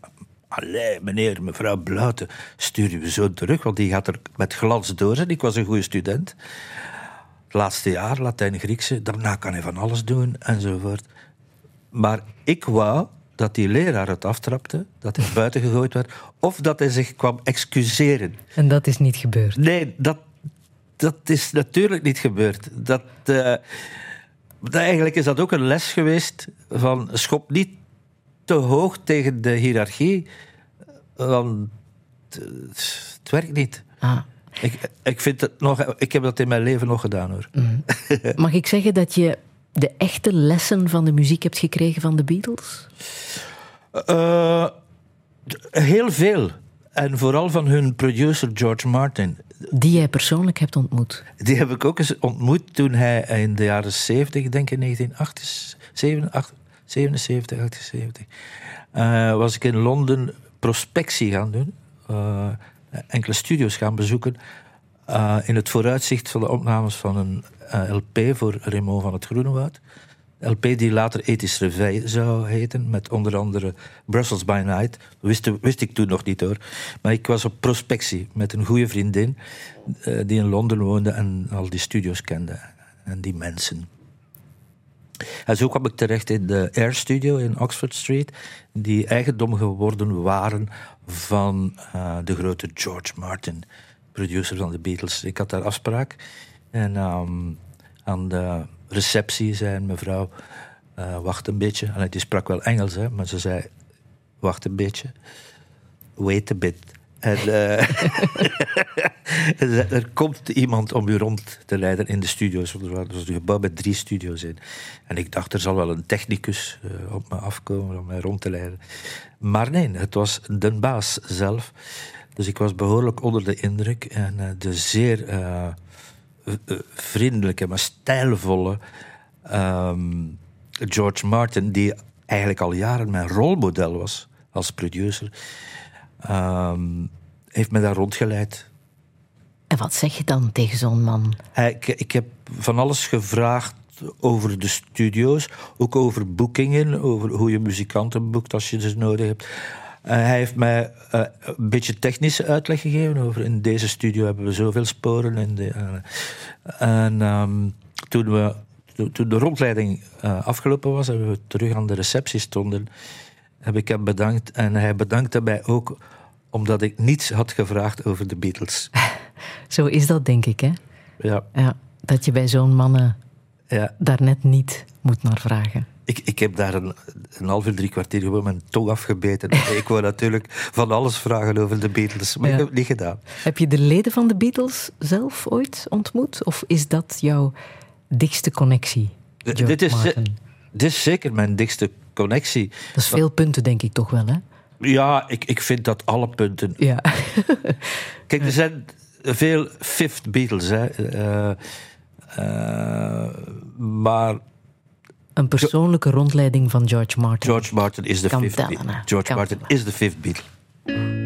Allee, meneer, mevrouw Bluiten, stuur je zo terug, want die gaat er met glans door zijn. Ik was een goede student. Laatste jaar, Latijn-Griekse, daarna kan hij van alles doen, enzovoort. Maar ik wou dat die leraar het aftrapte, dat hij buiten gegooid werd, of dat hij zich kwam excuseren. En dat is niet gebeurd? Nee, dat, dat is natuurlijk niet gebeurd. Dat, uh, eigenlijk is dat ook een les geweest van schop niet te hoog tegen de hiërarchie, want het werkt niet. Ah. Ik, ik, vind het nog, ik heb dat in mijn leven nog gedaan hoor. Mhm. Mag ik zeggen dat je de echte lessen van de muziek hebt gekregen van de Beatles? Uh, heel veel. En vooral van hun producer George Martin. Die jij persoonlijk hebt ontmoet? Die heb ik ook eens ontmoet toen hij in de jaren 70, denk ik, 1978, 77, 78, uh, was ik in Londen prospectie gaan doen. Uh, enkele studios gaan bezoeken. Uh, in het vooruitzicht van de opnames van een uh, LP voor Raymond van het Groenewoud. LP die later Ethisch Reveil zou heten, met onder andere Brussels by Night. Wist, wist ik toen nog niet hoor. Maar ik was op prospectie met een goede vriendin uh, die in Londen woonde en al die studios kende. En die mensen. En zo kwam ik terecht in de Air Studio in Oxford Street, die eigendom geworden waren van de grote George Martin, producer van de Beatles. Ik had daar afspraak en um, aan de receptie zei mevrouw, uh, wacht een beetje. En die sprak wel Engels, hè, maar ze zei, wacht een beetje. Wait a bit. En uh, er komt iemand om u rond te leiden in de studio's. Er was een gebouw met drie studio's in. En ik dacht, er zal wel een technicus uh, op me afkomen om mij rond te leiden. Maar nee, het was de baas zelf. Dus ik was behoorlijk onder de indruk. En uh, de zeer vriendelijke, maar stijlvolle um, George Martin, die eigenlijk al jaren mijn rolmodel was als producer, um, heeft me daar rondgeleid. En wat zeg je dan tegen zo'n man? Ik, ik heb van alles gevraagd over de studio's, ook over boekingen, over hoe je muzikanten boekt als je ze nodig hebt. Uh, hij heeft mij uh, een beetje technische uitleg gegeven over in deze studio hebben we zoveel sporen. In de, uh, en um, toen, we, toen de rondleiding afgelopen was en we terug aan de receptie stonden, heb ik hem bedankt. En hij bedankte mij ook omdat ik niets had gevraagd over de Beatles. Zo is dat, denk ik, hè? Ja. ja dat je bij zo'n mannen ja. daar net niet moet naar vragen. Ik, ik heb daar een, een half uur, drie kwartier gewoon mijn tong afgebeten. ik wou natuurlijk van alles vragen over de Beatles, maar ik heb het niet gedaan. Heb je de leden van de Beatles zelf ooit ontmoet? Of is dat jouw dichtste connectie? Dit is, dit is zeker mijn dichtste connectie. Dat is veel punten, denk ik toch wel, hè? Ja, ik, ik vind dat alle punten. Ja. Kijk, er zijn veel fifth Beatles, hè. Uh, uh, maar een persoonlijke rondleiding van George Martin. George Martin is de fifth Beatle. George Martin is de fifth Beatle.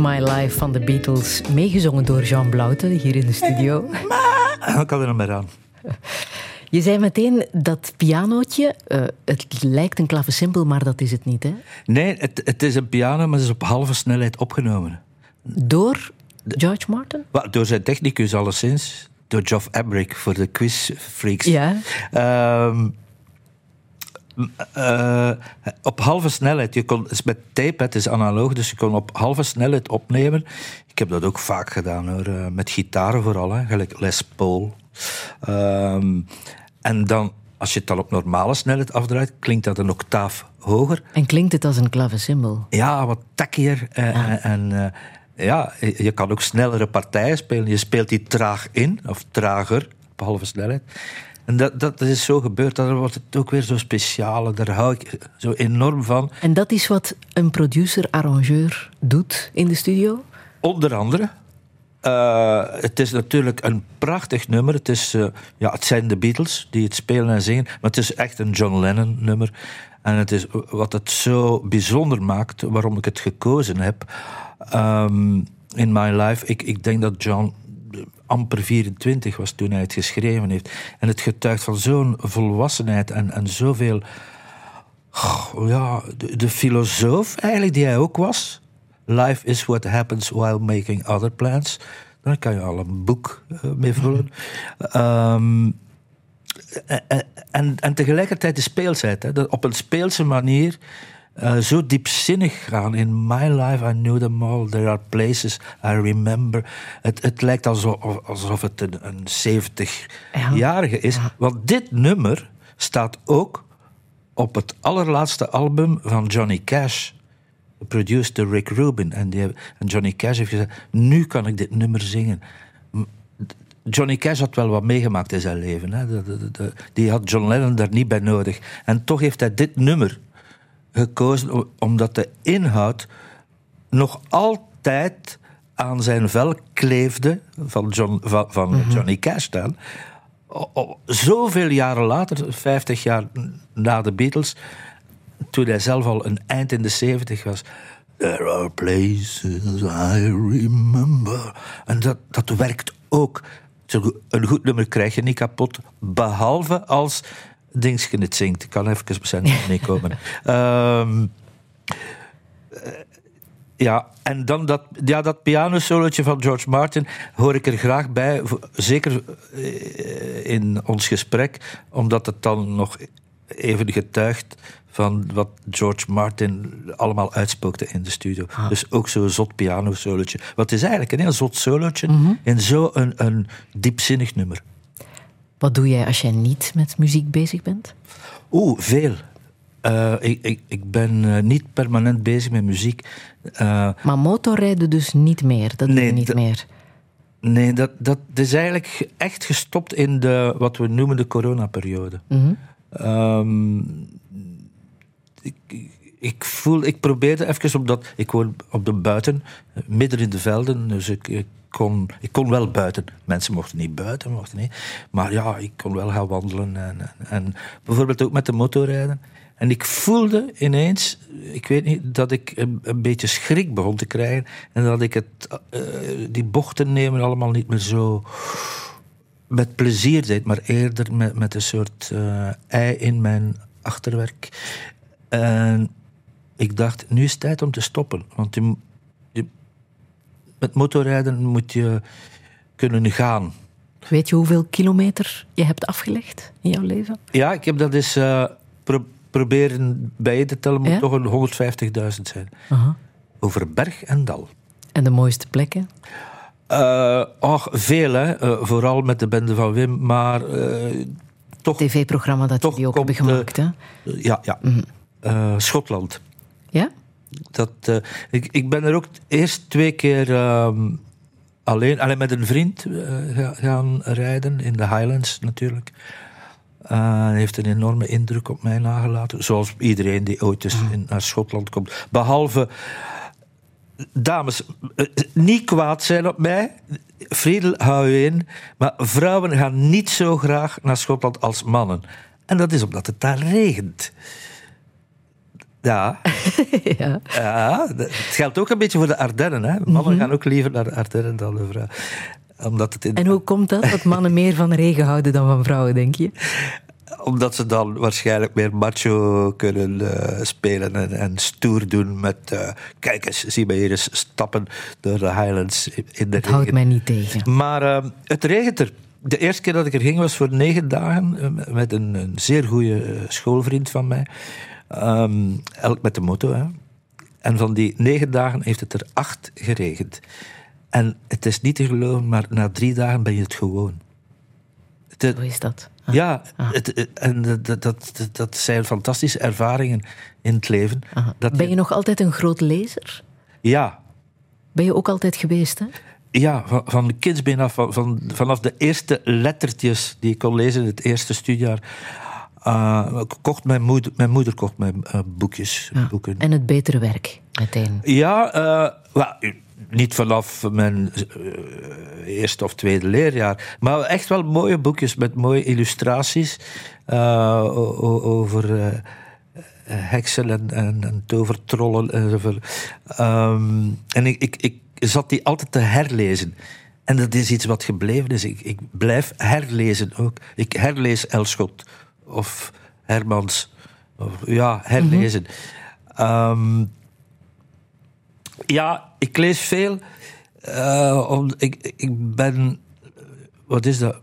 In My Life van de Beatles, meegezongen door Jean Blouten hier in de studio. Ik kan er nog meer aan. Je zei meteen dat pianootje, uh, het lijkt een klavecimbal, maar dat is het niet, hè? Nee, het, het is een piano, maar het is op halve snelheid opgenomen. Door George Martin? Well, door zijn technicus alleszins. Door Geoff Abrick voor de quizfreaks. Ja. Um, uh, op halve snelheid. Je kon, met tape, het is analoog, dus je kon op halve snelheid opnemen. Ik heb dat ook vaak gedaan hoor, uh, met gitaren vooral, hè, gelijk Les Paul. Um, en dan, als je het dan op normale snelheid afdraait, klinkt dat een octaaf hoger. En klinkt het als een klavecimbal? Ja, wat takkier. Uh, ja. En ja, je kan ook snellere partijen spelen. Je speelt die traag in, of trager, op halve snelheid. En dat, dat is zo gebeurd, dan wordt het ook weer zo speciaal. Daar hou ik zo enorm van. En dat is wat een producer-arrangeur doet in de studio? Onder andere. Uh, het is natuurlijk een prachtig nummer. Het, is, uh, ja, het zijn de Beatles die het spelen en zingen. Maar het is echt een John Lennon nummer. En het is wat het zo bijzonder maakt, waarom ik het gekozen heb. Um, in my life. Ik, ik denk dat John amper 24 was toen hij het geschreven heeft. En het getuigt van zo'n volwassenheid en, en zoveel. Oh, ja, de, de filosoof eigenlijk die hij ook was. Life is what happens while making other plans. Daar kan je al een boek uh, mee vullen. Um, en, en, en, tegelijkertijd de speelsheid. Hè, op een speelse manier uh, zo diepzinnig gaan. In my life I knew them all. There are places I remember. Het, het lijkt alsof, alsof het een, een 70-jarige is. Ja. Want dit nummer staat ook op het allerlaatste album van Johnny Cash. Produced door Rick Rubin. En, die, en Johnny Cash heeft gezegd: Nu kan ik dit nummer zingen. Johnny Cash had wel wat meegemaakt in zijn leven. Hè. Die had John Lennon daar niet bij nodig. En toch heeft hij dit nummer gekozen omdat de inhoud nog altijd aan zijn vel kleefde van, John, van, van mm -hmm. Johnny Cash dan. Zoveel jaren later, 50 jaar na de Beatles, toen hij zelf al een eind in de 70 was. There are places I remember. En dat, dat werkt ook. Een goed nummer krijg je niet kapot, behalve als Dingske het zingt. Ik kan even op zijn meekomen. um, ja, en dan dat, ja, dat pianosolootje van George Martin hoor ik er graag bij. Zeker in ons gesprek, omdat het dan nog even getuigt van wat George Martin allemaal uitspookte in de studio. Ah. Dus ook zo'n zot pianosolootje. Wat is eigenlijk een heel zot solootje mm -hmm. in zo'n een, een diepzinnig nummer. Wat doe jij als jij niet met muziek bezig bent? Oeh, veel. Uh, ik, ik, ik, ben uh, niet permanent bezig met muziek. Uh, maar motorrijden dus niet meer? Dat nee, doe je niet meer? Nee, dat, dat is eigenlijk echt gestopt in de, wat we noemen de coronaperiode. Mm -hmm. um, ik, ik, voel, ik probeerde even op dat... Ik woon op de buiten, midden in de velden, dus ik, ik kon, ik kon wel buiten. Mensen mochten niet buiten, mochten niet. Maar ja, ik kon wel gaan wandelen. En, en, bijvoorbeeld ook met de motorrijden. En ik voelde ineens, ik weet niet, dat ik een, beetje schrik begon te krijgen. En dat ik het, uh, die bochten nemen allemaal niet meer zo met plezier deed, maar eerder met, met een soort uh, ei in mijn achterwerk. En ik dacht, nu is het tijd om te stoppen. Want met motorrijden moet je kunnen gaan. Weet je hoeveel kilometer je hebt afgelegd in jouw leven? Ja, ik heb dat eens uh, pro proberen bij te tellen, moet ja? toch een 150.000 zijn. Uh. Over berg en dal. En de mooiste plekken? Uh, och, veel, hè. Uh, vooral met de bende van Wim, maar toch... TV-programma dat jullie ook hebben gemaakt, hè? Ja, ja. Mm -hmm. Schotland. Ja? Dat, uh, ik, ik ben er ook eerst twee keer um, alleen, alleen met een vriend uh, gaan rijden, in de Highlands natuurlijk. Uh, heeft een enorme indruk op mij nagelaten. Zoals iedereen die ooit eens in, naar Schotland komt. Behalve, dames, niet kwaad zijn op mij. Friedel, hou je in. Maar vrouwen gaan niet zo graag naar Schotland als mannen. En dat is omdat het daar regent Ja. ja. ja, het geldt ook een beetje voor de Ardennen. Hè. Mannen gaan ook liever naar de Ardennen dan de vrouwen. Omdat het in... En hoe komt dat, dat mannen meer van regen houden dan van vrouwen, denk je? Omdat ze dan waarschijnlijk meer macho kunnen uh, spelen en, en, stoer doen met... Uh, kijk eens, zie mij hier eens stappen door de Highlands in de regen. houdt mij niet tegen. Maar uh, het regent er. De eerste keer dat ik er ging was voor negen dagen met een, een zeer goede schoolvriend van mij. Um, elk met de moto. Hè. En van die negen dagen heeft het er acht geregend. En het is niet te geloven, maar na drie dagen ben je het gewoon. De, Hoe is dat? Ah. Ja, ah. Het, en dat, dat, dat, zijn fantastische ervaringen in het leven. Dat ben je, je nog altijd een groot lezer? Ja. Ben je ook altijd geweest, hè? Ja, van, van de kindsbeen af, van, vanaf de eerste lettertjes die ik kon lezen in het eerste studiejaar. Uh, kocht mijn, moeder, mijn moeder kocht mijn uh, boekjes, ja. boeken. En het betere werk, meteen? Ja, uh, well, niet vanaf mijn eerste of tweede leerjaar. Maar echt wel mooie boekjes met mooie illustraties over heksen en, en, en tovertrollen enzovoort. Um, en ik, ik, ik zat die altijd te herlezen. En dat is iets wat gebleven is. Ik, ik blijf herlezen ook. Ik herlees Elschot of Hermans. Of, ja, herlezen. Mm -hmm. um, ja, ik lees veel. Uh, om, ik, ik ben. Wat is dat?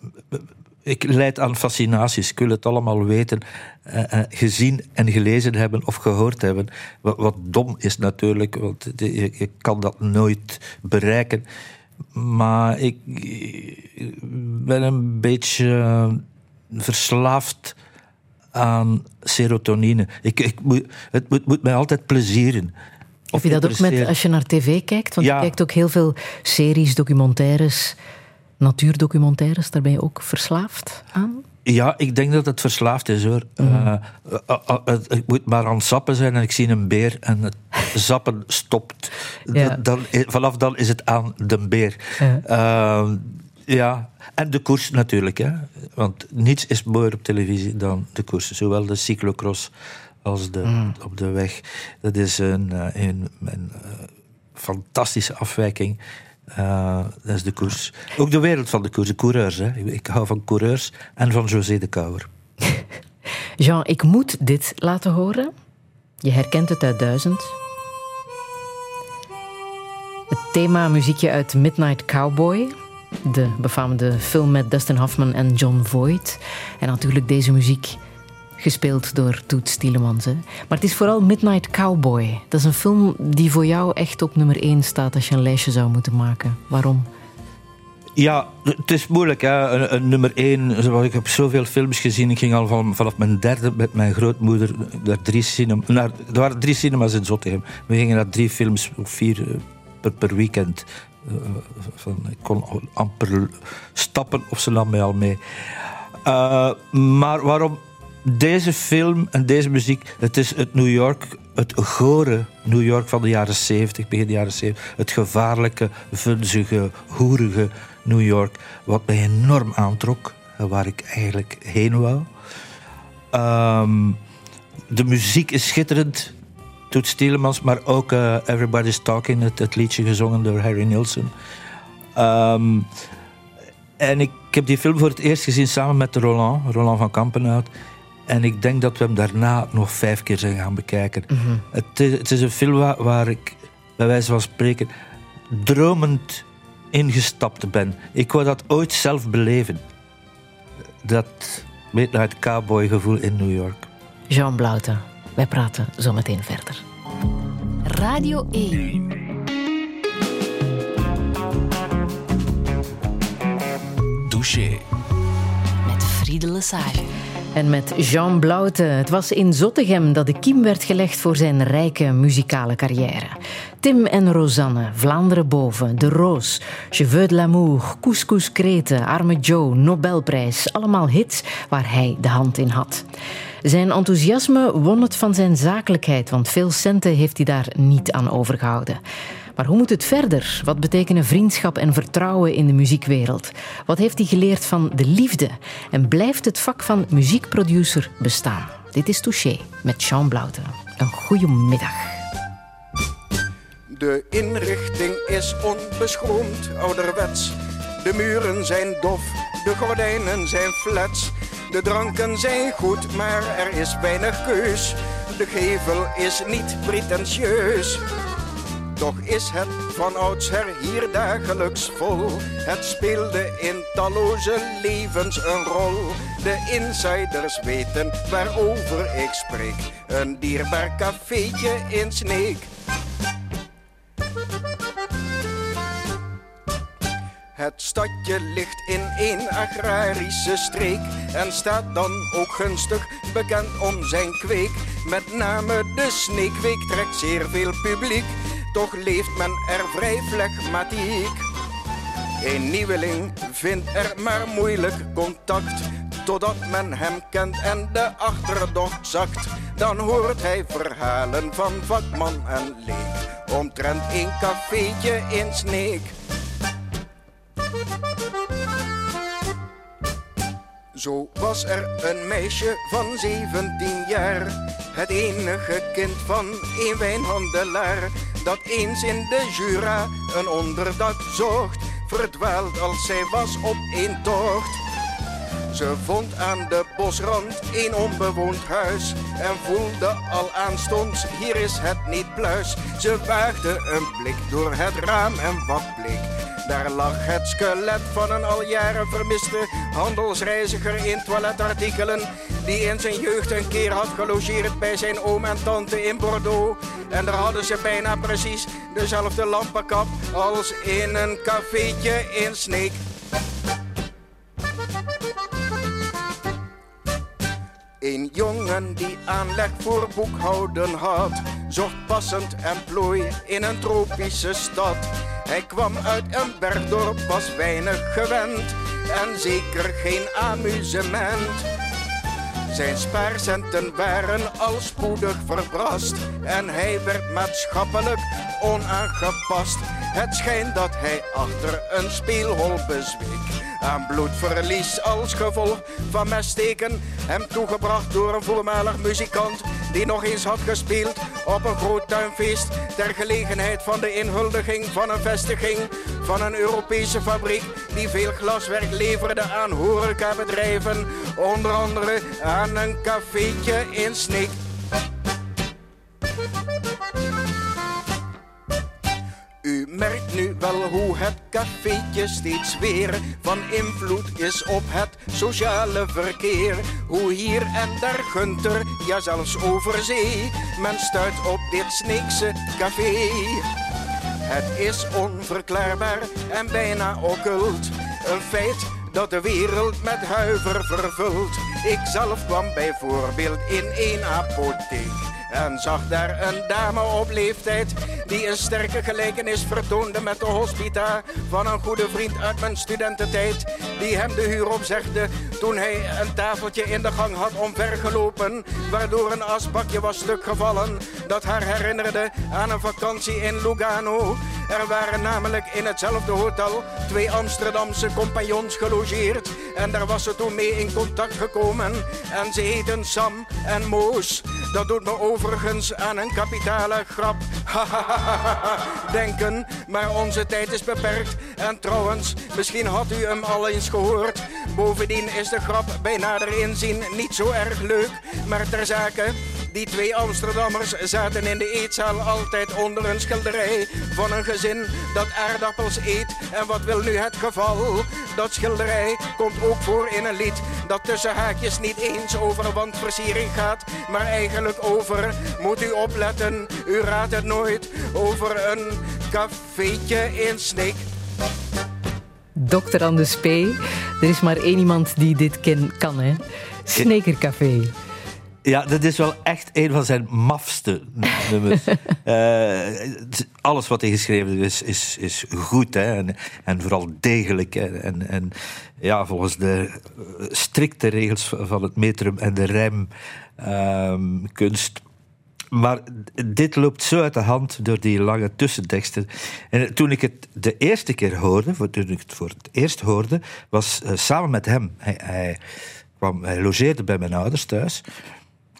Ik leid aan fascinaties. Ik wil het allemaal weten, uh, uh, gezien en gelezen hebben of gehoord hebben. Wat, wat dom is natuurlijk, want je, je, kan dat nooit bereiken. Maar ik, ik ben een beetje verslaafd aan serotonine. Ik, ik moet, het moet, moet mij altijd plezieren. Of je dat ook met als je naar tv kijkt? Want ja. je kijkt ook heel veel series, documentaires, natuurdocumentaires. Daar ben je ook verslaafd aan? Ja, ik denk dat het verslaafd is hoor. Mm -hmm. uh, uh, uh, ik moet maar aan het zappen zijn en ik zie een beer en het zappen stopt. Ja. Dan, vanaf dan is het aan de beer. Ja. ja. En de koers natuurlijk. Hè. Want niets is mooier op televisie dan de koers. Zowel de cyclocross als de, mm. op de weg. Dat is een, een, een fantastische afwijking. Uh, dat is de koers. Ook de wereld van de koers, de coureurs. Hè. Ik hou van coureurs en van José de Kouwer. Jean, ik moet dit laten horen. Je herkent het uit duizend. Het thema muziekje uit Midnight Cowboy. De befaamde film met Dustin Hoffman en John Voight. En natuurlijk deze muziek gespeeld door Toet Stielemans. Hè. Maar het is vooral Midnight Cowboy. Dat is een film die voor jou echt op nummer 1 staat als je een lijstje zou moeten maken. Waarom? Ja, het is moeilijk. Hè. Een, nummer 1. Ik heb zoveel films gezien. Ik ging al van, vanaf mijn derde met mijn grootmoeder naar drie cinema, naar, er waren drie cinemas in Zottegem. We gingen naar drie films, vier per, per weekend. Van, ik kon amper stappen of ze nam mij al mee. Uh, maar waarom deze film en deze muziek, het is het New York, het gore New York van de jaren 70, begin de jaren 70. Het gevaarlijke, vunzige, hoerige New York, wat mij enorm aantrok, waar ik eigenlijk heen wou. Um, de muziek is schitterend, Toet Stielemans, maar ook uh, Everybody's Talking, het, het, liedje gezongen door Harry Nilsson. Um, en ik, ik heb die film voor het eerst gezien samen met Roland, Roland van Kampenhout. En ik denk dat we hem daarna nog vijf keer zijn gaan bekijken. Mm -hmm. het, is, het, is, een film waar, waar, ik, bij wijze van spreken, dromend ingestapt ben. Ik wou dat ooit zelf beleven. Dat Midnight Cowboy gevoel in New York. Jean Blaute, wij praten zo meteen verder. Radio 1. Douche. Met Friede Lesage. En met Jean Blaute. Het was in Zottegem dat de kiem werd gelegd voor zijn rijke muzikale carrière. Tim en Rosanne, Vlaanderen boven, De Roos, Cheveux de l'amour, Couscous Kreten, Arme Joe, Nobelprijs. Allemaal hits waar hij de hand in had. Zijn enthousiasme won het van zijn zakelijkheid, want veel centen heeft hij daar niet aan overgehouden. Maar hoe moet het verder? Wat betekenen vriendschap en vertrouwen in de muziekwereld? Wat heeft hij geleerd van de liefde? En blijft het vak van muziekproducer bestaan? Dit is Touché met Jean Blauten. een goede middag. De inrichting is onbeschroomd, ouderwets. De muren zijn dof, de gordijnen zijn flats. De dranken zijn goed, maar er is weinig keus. De gevel is niet pretentieus. Toch is het van oudsher hier dagelijks vol. Het speelde in talloze levens een rol. De insiders weten waarover ik spreek. Een dierbaar cafeetje in Sneek. Het stadje ligt in een agrarische streek en staat dan ook gunstig bekend om zijn kweek. Met name de sneekweek trekt zeer veel publiek, toch leeft men er vrij flegmatiek. Een nieuweling vindt er maar moeilijk contact, totdat men hem kent en de achterdocht zakt. Dan hoort hij verhalen van vakman en leek, omtrent een cafeetje in Sneek. Zo was er een meisje van 17 jaar, het enige kind van een wijnhandelaar, dat eens in de Jura een onderdak zocht, verdwaald als zij was op een tocht. Ze vond aan de bosrand een onbewoond huis en voelde al aanstonds, hier is het niet pluis. Ze waagde een blik door het raam en wat bleek. Daar lag het skelet van een al jaren vermiste handelsreiziger in toiletartikelen. Die in zijn jeugd een keer had gelogeerd bij zijn oom en tante in Bordeaux. En daar hadden ze bijna precies dezelfde lampenkap als in een cafeetje in Sneek. Een jongen die aanleg voor boekhouden had, zocht passend en plooi in een tropische stad. Hij kwam uit een bergdorp, was weinig gewend en zeker geen amusement. Zijn spaarcenten waren al spoedig verbrast en hij werd maatschappelijk onaangepast. Het schijnt dat hij achter een speelhol bezweek. Aan bloedverlies als gevolg van messteken. Hem toegebracht door een voormalig muzikant die nog eens had gespeeld op een groot tuinfeest. Ter gelegenheid van de inhuldiging van een vestiging van een Europese fabriek die veel glaswerk leverde aan horecabedrijven. Onder andere aan een cafeetje in Sneek. Nu wel hoe het cafeetje steeds weer van invloed is op het sociale verkeer. Hoe hier en daar Gunter, ja zelfs over zee, men stuit op dit Sneekse café. Het is onverklaarbaar en bijna occult. Een feit dat de wereld met huiver vervult. Ik zelf kwam bijvoorbeeld in een apotheek en zag daar een dame op leeftijd die een sterke gelijkenis vertoonde met de hospita van een goede vriend uit mijn studententijd die hem de huur opzegde toen hij een tafeltje in de gang had omvergelopen waardoor een asbakje was stuk gevallen dat haar herinnerde aan een vakantie in Lugano. Er waren namelijk in hetzelfde hotel twee Amsterdamse compagnons gelogeerd en daar was ze toen mee in contact gekomen en ze heten Sam en Moos. Dat doet me overigens aan een kapitale grap. Denken, maar onze tijd is beperkt. En trouwens, misschien had u hem al eens gehoord. Bovendien is de grap bij nader inzien niet zo erg leuk. Maar ter zake, die twee Amsterdammers zaten in de eetzaal altijd onder een schilderij van een gezin dat aardappels eet. En wat wil nu het geval? Dat schilderij komt ook voor in een lied dat tussen haakjes niet eens over wandversiering gaat, maar eigenlijk over, moet u opletten, u raadt het nooit, over een cafeetje in Sneek. Dokter Anders P. Er is maar één iemand die dit ken, kan, hè? Snekercafé. Ja, dat is wel echt een van zijn mafste nummers. uh, alles wat hij geschreven is, is, is goed hè? En, en vooral degelijk. Hè? En, en ja, volgens de strikte regels van het metrum en de rijmkunst. Um, maar dit loopt zo uit de hand door die lange tussenteksten. En toen ik het de eerste keer hoorde, toen ik het voor het eerst hoorde, was uh, samen met hem. Hij, hij, kwam, hij logeerde bij mijn ouders thuis.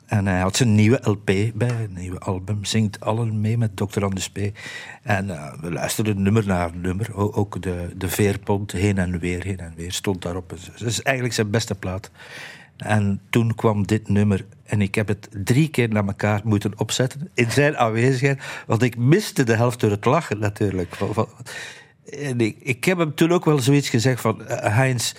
En hij had zijn nieuwe LP bij, een nieuwe album. Zingt allen mee met Dr. Anders. En uh, we luisterden nummer naar nummer. Ook de, de veerpont, heen en weer, heen en weer, stond daarop. Dus het is eigenlijk zijn beste plaat. En toen kwam dit nummer. En ik heb het drie keer naar elkaar moeten opzetten. In zijn aanwezigheid. Want ik miste de helft door het lachen natuurlijk. En ik, ik heb hem toen ook wel zoiets gezegd van... Uh, Heinz,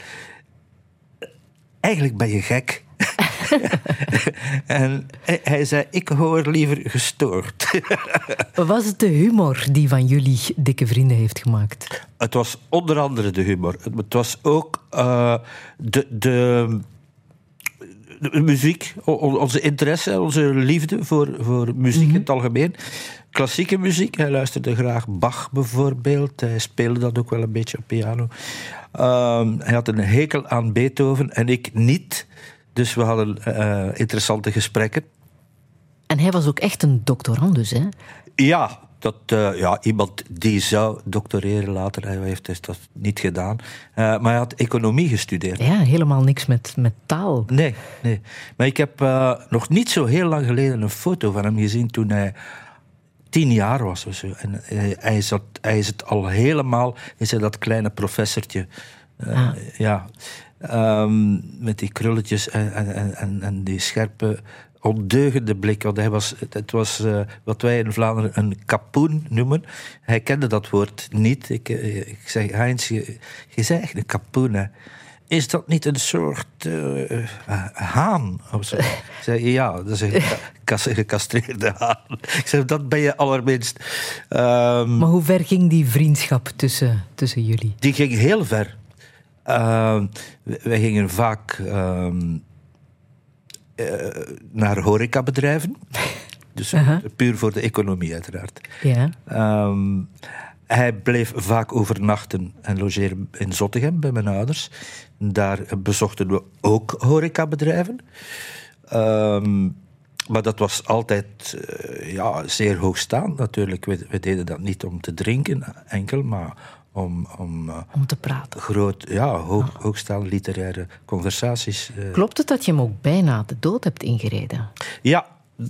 eigenlijk ben je gek. en hij, zei, ik hoor liever gestoord. Was het de humor die van jullie dikke vrienden heeft gemaakt? Het was onder andere de humor. Het was ook uh, de... de de muziek, onze interesse, onze liefde voor, voor muziek in het mhm. algemeen. Klassieke muziek, hij luisterde graag Bach bijvoorbeeld. Hij speelde dat ook wel een beetje op piano. Um, hij had een hekel aan Beethoven en ik niet. Dus we hadden uh, interessante gesprekken. En hij was ook echt een doctorandus, hè? Ja, dat, uh, ja, iemand die zou doctoreren later, hij heeft dus dat niet gedaan. Uh, maar hij had economie gestudeerd. Ja, helemaal niks met, met taal. Nee, nee. Maar ik heb uh, nog niet zo heel lang geleden een foto van hem gezien toen hij tien jaar was of zo. En hij, zat, hij is het al helemaal, is hij dat kleine professortje. Ah. Ja. Um, met die krulletjes en, en, en, en die scherpe ondeugende blik. Want hij was, het was uh, wat wij in Vlaanderen een kapoen noemen. Hij kende dat woord niet. Ik, uh, ik zeg, Heinz, je, je zei echt een kapoen. Hè. Is dat niet een soort uh, haan? Of zo? Ik zei, ja, dat is een gecastreerde haan. Ik zei, dat ben je allerminst. Um, maar hoe ver ging die vriendschap tussen, tussen jullie? Die ging heel ver. Uh, wij gingen vaak uh, naar horecabedrijven. Dus -huh. puur voor de economie, uiteraard. Ja. Um, hij bleef vaak overnachten en logeren in Zottegem bij mijn ouders. Daar bezochten we ook horecabedrijven. Um, maar dat was altijd uh, ja, zeer hoogstaand natuurlijk. We, we, deden dat niet om te drinken enkel, maar om, om, uh, om te praten. Groot, ja, hoog, ah. hoogstaande literaire conversaties. Uh. Klopt het dat je hem ook bijna de dood hebt ingereden? Ja,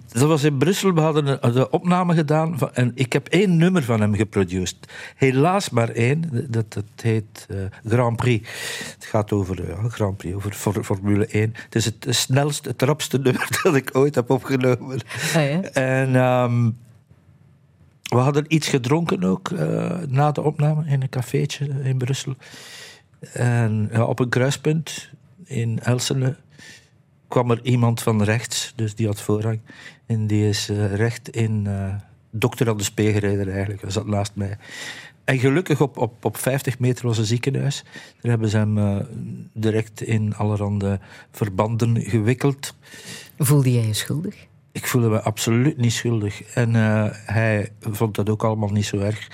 dat was in Brussel. We hadden de opname gedaan van, en ik heb één nummer van hem geproduceerd. Helaas maar één. Dat, dat heet uh, Grand Prix. Het gaat over uh, Grand Prix, over for, Formule 1. Het is het snelste, het rapste nummer dat ik ooit heb opgenomen. Ah, ja? En um, we hadden iets gedronken ook uh, na de opname in een cafeetje in Brussel. En ja, op een kruispunt in Elsene kwam er iemand van rechts, dus die had voorrang. En die is uh, recht in uh, dokter aan de spee gereden eigenlijk. Hij zat naast mij. En gelukkig op, op, op 50 meter was een ziekenhuis. Daar hebben ze hem direct in allerhande verbanden gewikkeld. Voelde jij je schuldig? Ik voelde me absoluut niet schuldig. En hij vond dat ook allemaal niet zo erg.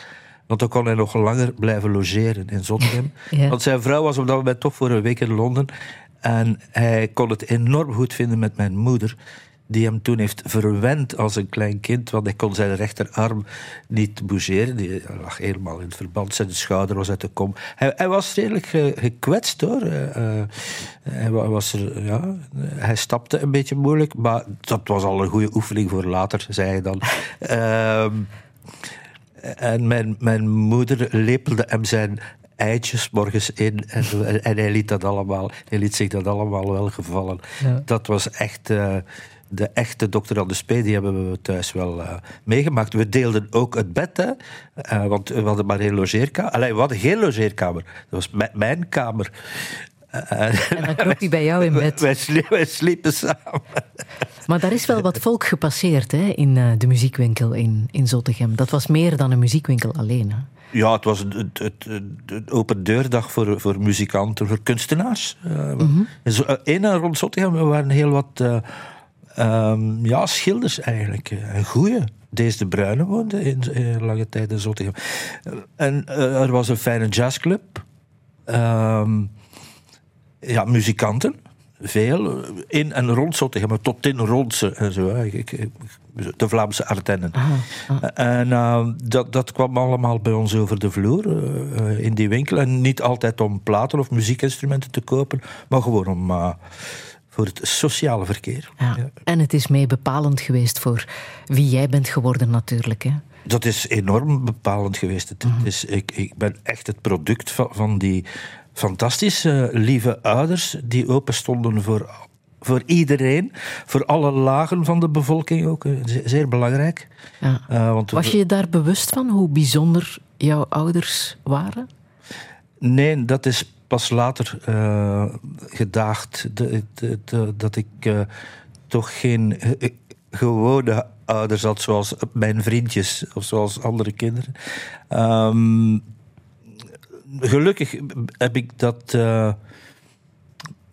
Want dan kon hij nog langer blijven logeren in Zottegem. ja. Want zijn vrouw was op dat moment toch voor een week in Londen. En hij kon het enorm goed vinden met mijn moeder, die hem toen heeft verwend als een klein kind, want hij kon zijn rechterarm niet bougeren. Die lag helemaal in het verband, zijn schouder was uit de kom. Hij, hij was redelijk gekwetst hoor. Uh, hij, was er, ja, hij stapte een beetje moeilijk, maar dat was al een goede oefening voor later, zei hij dan. Ehm, en mijn, mijn moeder lepelde hem zijn eitjes morgens in. En, en, hij, liet dat allemaal, hij liet zich dat allemaal wel gevallen. Dat was echt... Uh, de echte dokter aan de Spee, die hebben we thuis wel uh, meegemaakt. We deelden ook het bed, hè, uh, want we hadden maar één logeerkamer. Allee, we hadden geen logeerkamer. Dat was mijn kamer. en dan kroop hij bij jou in bed. Wij, wij, sliepen samen. Maar daar is wel wat volk gepasseerd hè, in de muziekwinkel in, in Zottegem. Dat was meer dan een muziekwinkel alleen. Hè? Ja, het was het, open deurdag voor, voor muzikanten, voor kunstenaars. Mm -hmm. rond Zottegem waren heel wat uh, um, ja, schilders eigenlijk. Een goeie. Deze de Bruyne woonde in, in lange tijd in Zottegem. En er was een fijne jazzclub. Um, ja, muzikanten veel in en rond Zottegem, tot in Rondse en zo. De Vlaamse Ardennen. En uh, dat, dat kwam allemaal bij ons over de vloer uh, in die winkel. En niet altijd om platen of muziekinstrumenten te kopen, maar gewoon om. Voor het sociale verkeer. Ja. En het is mee bepalend geweest voor wie jij bent geworden natuurlijk. Hè? Dat is enorm bepalend geweest. Het, Mhm. is, ik, ik ben echt het product van, van die fantastische, lieve ouders die open stonden voor, voor iedereen, voor alle lagen van de bevolking ook. eh, Zeer, zeer belangrijk. Ja. Eh, want Was je je daar bewust van hoe bijzonder jouw ouders waren? Nee, dat is pas later eh, gedaagd. De, de- dat ik eh, toch geen eh, gewone ouders had, zoals mijn vriendjes of zoals andere kinderen. Ehm, gelukkig heb ik dat.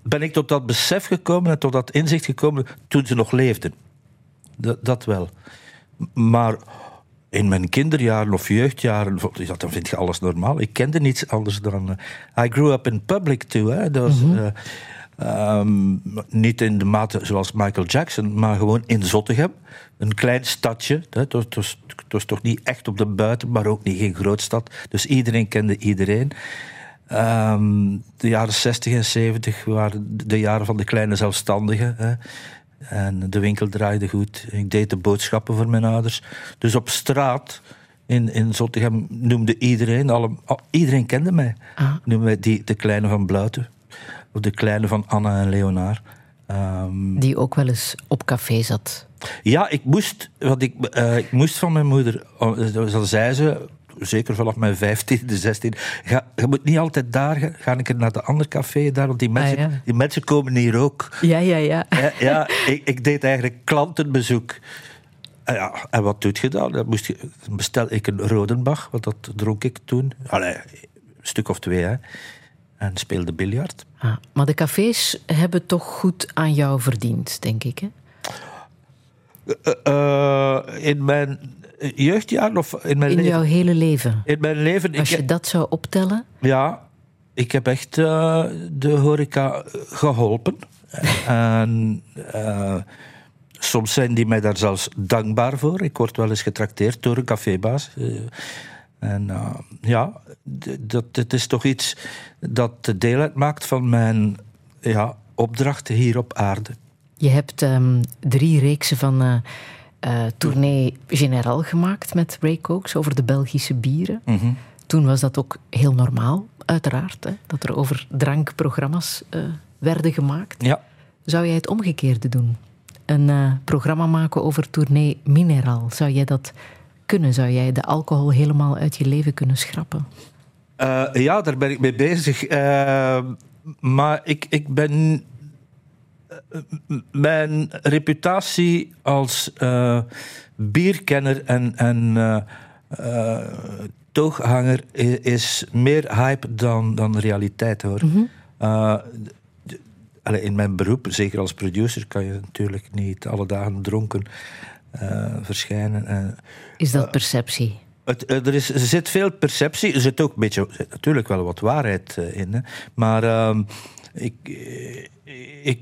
ben ik tot dat besef gekomen en tot dat inzicht gekomen toen ze nog leefden. Dat wel. Maar in mijn kinderjaren of jeugdjaren, ja, dan vind je alles normaal. Ik kende niets anders dan. eh, I grew up in public too. Hè. Dat was, eh, ehm, niet in de mate zoals Michael Jackson, maar gewoon in Zottegem. Een klein stadje. Hè. Het, was, het was- het was toch niet echt op de buiten, maar ook niet geen grootstad. Dus iedereen kende iedereen. Ehm, de jaren 60 en 70 waren de jaren van de kleine zelfstandigen. Hè. En de winkel draaide goed. Ik deed de boodschappen voor mijn ouders. Dus op straat in, in Zottegem noemde iedereen, alle, al- iedereen kende mij. Ah. Noemde mij die, de kleine van Bluiten. Of de kleine van Anna en Leonaar. Ehm, Die ook wel eens op café zat. ja, ik moest, want ik, eh, ik moest van mijn moeder, oh, dat zei ze, zeker vanaf mijn 15e, 16 ga, je moet niet altijd daar gaan, ga ik naar de andere café daar, want die mensen, Ah, ja. die mensen komen hier ook. Ja, ja, ja. Ja, ja ik, ik deed eigenlijk klantenbezoek. En, ja, en wat doet je dan? Dan moest je, bestel ik een Rodenbach, want dat dronk ik toen. Allee, een stuk of twee, hè. En speelde biljart. Ah, maar de cafés hebben toch goed aan jou verdiend, denk ik. Hè? Eh, eh, in mijn jeugdjaren of in mijn In leven? jouw hele leven. In mijn leven... Als je dat zou optellen. Ja, ik heb echt eh, de horeca geholpen. en eh, soms zijn die mij daar zelfs dankbaar voor. Ik word wel eens getrakteerd door een cafébaas. Eh, en eh, ja, dat, het is toch iets dat deel uitmaakt van mijn ja, opdracht hier op aarde. Je hebt ehm, drie reeksen van eh eh, Tournee Général gemaakt met Ray Cokes over de Belgische bieren. Mhm. Toen was dat ook heel normaal, uiteraard, hè, dat er over drankprogramma's eh, werden gemaakt. Ja. Zou jij het omgekeerde doen? Een eh, programma maken over Tournee Mineral. Zou jij dat kunnen? Zou jij de alcohol helemaal uit je leven kunnen schrappen? Ja, daar ben ik mee bezig. Maar ik, ik ben. Mijn reputatie als eh, bierkenner en, en eh, eh, tooghanger is meer hype dan, dan realiteit hoor. Allee, in mijn beroep, zeker als producer, kan je natuurlijk niet alle dagen dronken verschijnen. En Is dat perceptie? het, er, is, er zit veel perceptie. Er zit ook een beetje, zit natuurlijk wel wat waarheid in. Hè. Maar ehm, ik, ik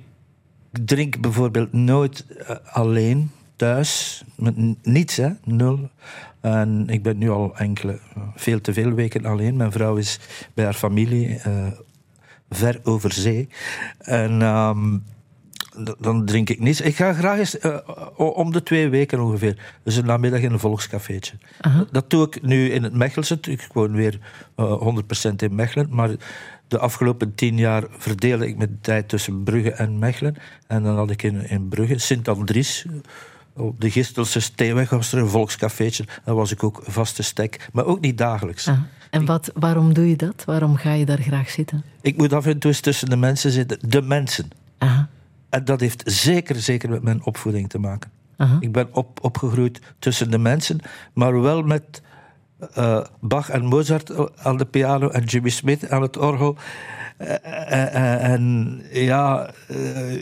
drink bijvoorbeeld nooit eh, alleen thuis. Met niets, hè? Nul. En ik ben nu al enkele, eh, veel te veel weken alleen. Mijn vrouw is bij haar familie eh, ver over zee. En ehm, dan drink ik niets. Ik ga graag eens om de twee weken ongeveer. Dus een namiddag in een volkscafeetje. Dat doe ik nu in het Mechelse. Ik woon weer eh 100% in Mechelen. Maar de afgelopen tien jaar verdeelde ik mijn tijd tussen Brugge en Mechelen. En dan had ik in, in Brugge Sint-Andries. Op de Gistelse Steenweg was er een volkscafeetje. Daar was ik ook vaste stek. Maar ook niet dagelijks. Ah. En wat, waarom doe je dat? Waarom ga je daar graag zitten? Ik moet af en toe eens tussen de mensen zitten. De mensen. Aha. En dat heeft zeker, zeker met mijn opvoeding te maken. Aha. Ik ben op, opgegroeid tussen de mensen, maar wel met eh, Bach en Mozart aan de piano en Jimmy Smith aan het orgel. Eh, eh, en ja,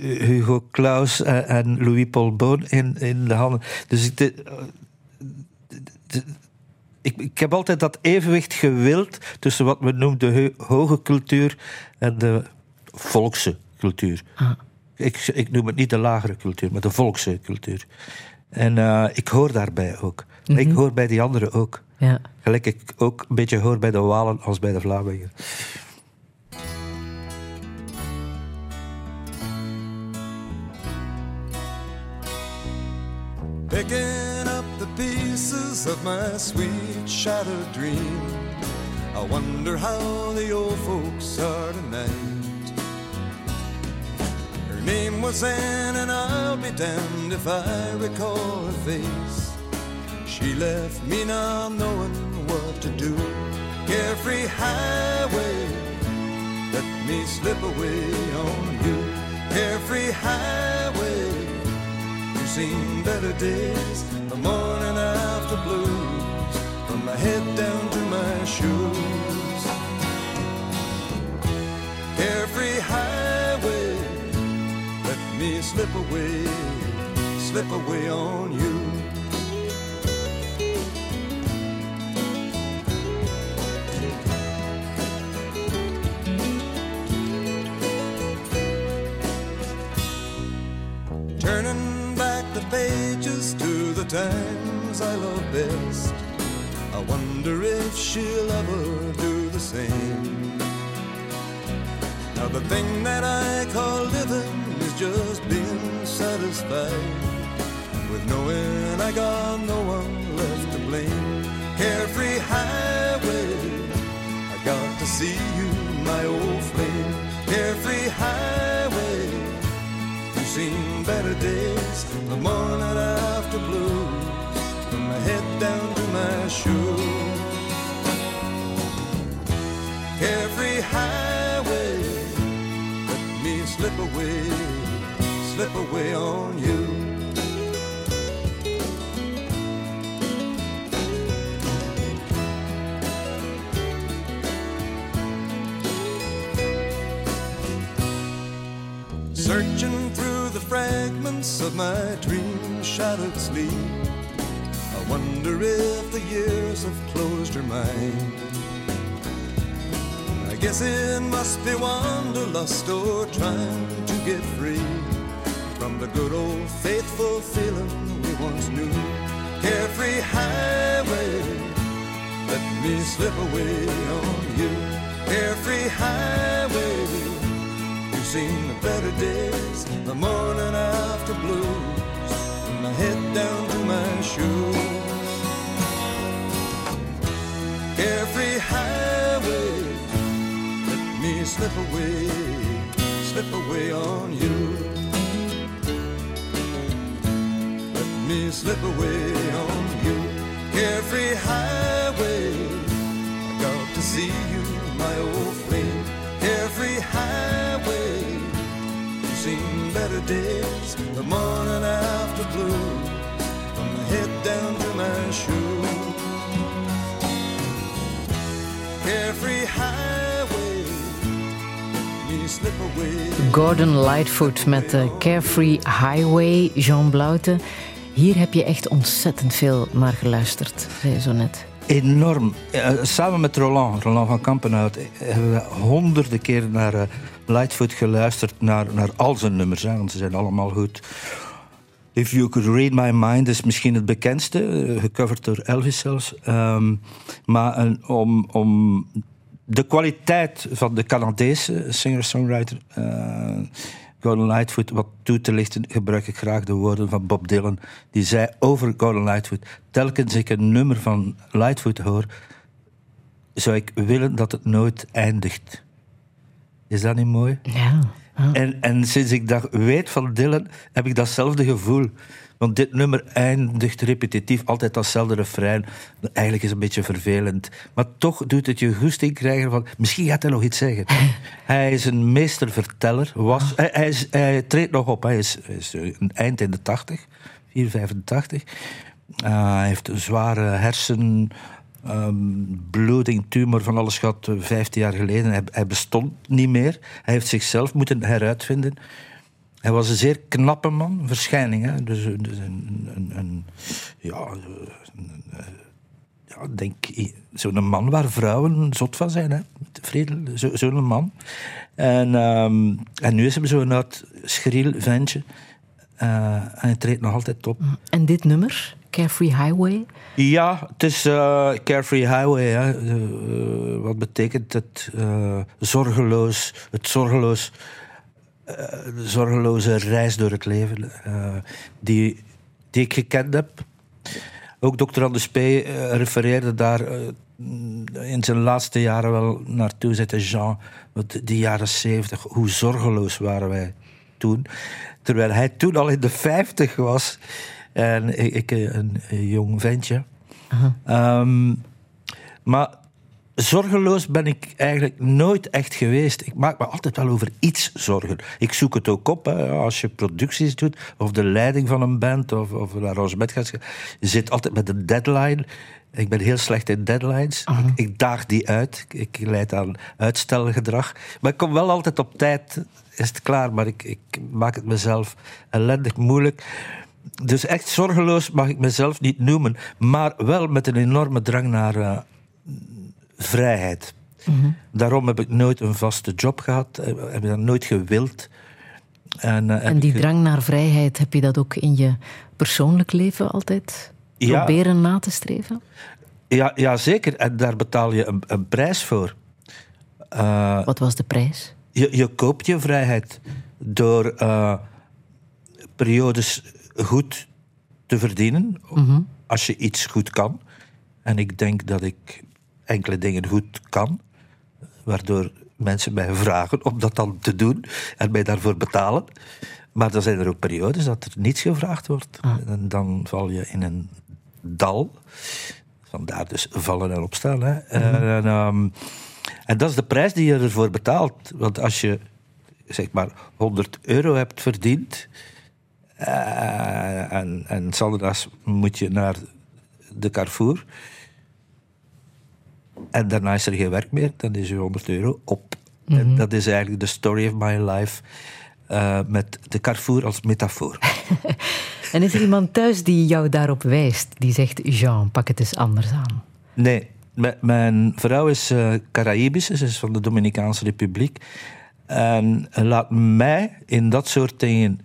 Hugo Claus en, en Louis Paul Boon in, in de handen. Dus ik, de- de- ik, ik heb altijd dat evenwicht gewild tussen wat men noemt de hoge cultuur en de volkse cultuur. Ah. Ik, ik noem het niet de lagere cultuur, maar de volkse cultuur. En ik hoor daarbij ook. Maar Ik hoor bij die anderen ook. Ja. Gelijk ik ook een beetje hoor bij de Walen als bij de Vlamingen. Picking up the pieces of my sweet shattered dream. I wonder how the old folks are tonight. Her name was Anne, and I'll be damned if I recall her face. She left me not knowing what to do. Carefree highway, let me slip away on you. Carefree highway, you've seen better days, the morning after blues, from my head down to my shoes. Carefree highway, let me slip away, slip away on you. Turning back the pages to the times I love best. I wonder if she'll ever do the same. Now, the thing that I call living is just being satisfied with knowing I got no one left to blame. Carefree highway, I got to see you, my old highway, let me slip away, slip away on you. Searching through the fragments of my dream shattered sleep. I wonder if the years have closed her mind. I guess it must be wanderlust or trying to get free from the good old faithful feeling we once knew. Carefree highway, let me slip away on you. Carefree highway, you've seen the better days, the morning after blues, from my head down to my shoes. Slip away, slip away on you. Let me slip away on you. Carefree highway, I got to see you, my old friend. Carefree highway, you've seen better days, the morning after blues, from my head down to my shoes. Carefree Gordon Lightfoot met de Carefree Highway, Jean Blouten. Hier heb je echt ontzettend veel naar geluisterd, zei je zo net. Enorm. Eh, samen met Roland, Roland van Kampenhout, eh, hebben we honderden keer naar eh, Lightfoot geluisterd, naar, naar al zijn nummers, hè, want ze zijn allemaal goed. If You Could Read My Mind is misschien het bekendste, gecoverd door Elvis zelfs. Ehm, maar een- om, om de kwaliteit van de Canadese singer-songwriter eh, Gordon Lightfoot wat toe te lichten, gebruik ik graag de woorden van Bob Dylan. Die zei over Gordon Lightfoot: telkens ik een nummer van Lightfoot hoor, zou ik willen dat het nooit eindigt. Is dat niet mooi? Ja. ja. En, en sinds ik dat weet van Dylan, heb ik datzelfde gevoel. Want dit nummer eindigt repetitief, altijd datzelfde refrein. Eigenlijk is het een beetje vervelend. Maar toch doet het je goesting krijgen van... Misschien gaat hij nog iets zeggen. hij is een meesterverteller. Was, hij, hij, is, hij treedt nog op. Hij is, is een eind in de 80, 485. Uh, hij heeft een zware hersen... Um, bloeding, tumor, van alles gehad, 15 jaar geleden. Hij, hij, bestond niet meer. Hij heeft zichzelf moeten heruitvinden. Hij was een zeer knappe man, verschijning. Hè? Dus, dus een, een, een, ja, een, ja, denk zo'n man waar vrouwen zot van zijn. Hè? Zo'n zo man. En, um, en nu is hem zo'n oud schriel ventje. Uh, en hij treedt nog altijd op. En dit nummer, Carefree Highway? Ja, het is uh, Carefree Highway. Hè. Uh, wat betekent het? zorgeloos, het zorgeloos, zorgeloze reis door het leven die, die ik gekend heb. Ook dokter Anders P. eh, refereerde daar eh, in zijn laatste jaren wel naartoe. Zette Jean, want die jaren zeventig, hoe zorgeloos waren wij toen. Terwijl hij toen al in de vijftig was. En ik, eh, een jong ventje. Ehm, maar zorgeloos ben ik eigenlijk nooit echt geweest. Ik maak me altijd wel over iets zorgen. Ik zoek het ook op hè, als je producties doet, of de leiding van een band, of, of een arrangement gaat. Je zit altijd met een deadline. Ik ben heel slecht in deadlines. Ik, ik daag die uit. Ik, ik leid aan uitstelgedrag. Maar ik kom wel altijd op tijd. Is het klaar, maar ik, ik maak het mezelf ellendig moeilijk. Dus echt zorgeloos mag ik mezelf niet noemen. Maar wel met een enorme drang naar eh, vrijheid. Daarom heb ik nooit een vaste job gehad. eh, Heb ik dat nooit gewild. En, eh, En die ik- drang naar vrijheid, heb je dat ook in je persoonlijk leven altijd Ja. proberen na te streven? Ja, ja, zeker. En daar betaal je een, een prijs voor. Eh, Wat was de prijs? je, je koopt je vrijheid door periodes goed te verdienen. Als je iets goed kan. En ik denk dat ik enkele dingen goed kan. Waardoor mensen mij vragen om dat dan te doen. En mij daarvoor betalen. Maar dan zijn er ook periodes dat er niets gevraagd wordt. En dan val je in een dal. Vandaar dus vallen en opstaan. Hè. En, ehm, en dat is de prijs die je ervoor betaalt. Want als je zeg maar 100 euro hebt verdiend. eh, en, en moet je naar de Carrefour. En daarna is er geen werk meer, dan is je 100 euro op. En dat is eigenlijk de story of my life. eh, met de Carrefour als metafoor. En is er iemand thuis die jou daarop wijst? Die zegt, Jean, pak het eens anders aan. Nee, mijn vrouw is eh Caraïbische, ze is van de Dominicaanse Republiek. En laat mij in dat soort dingen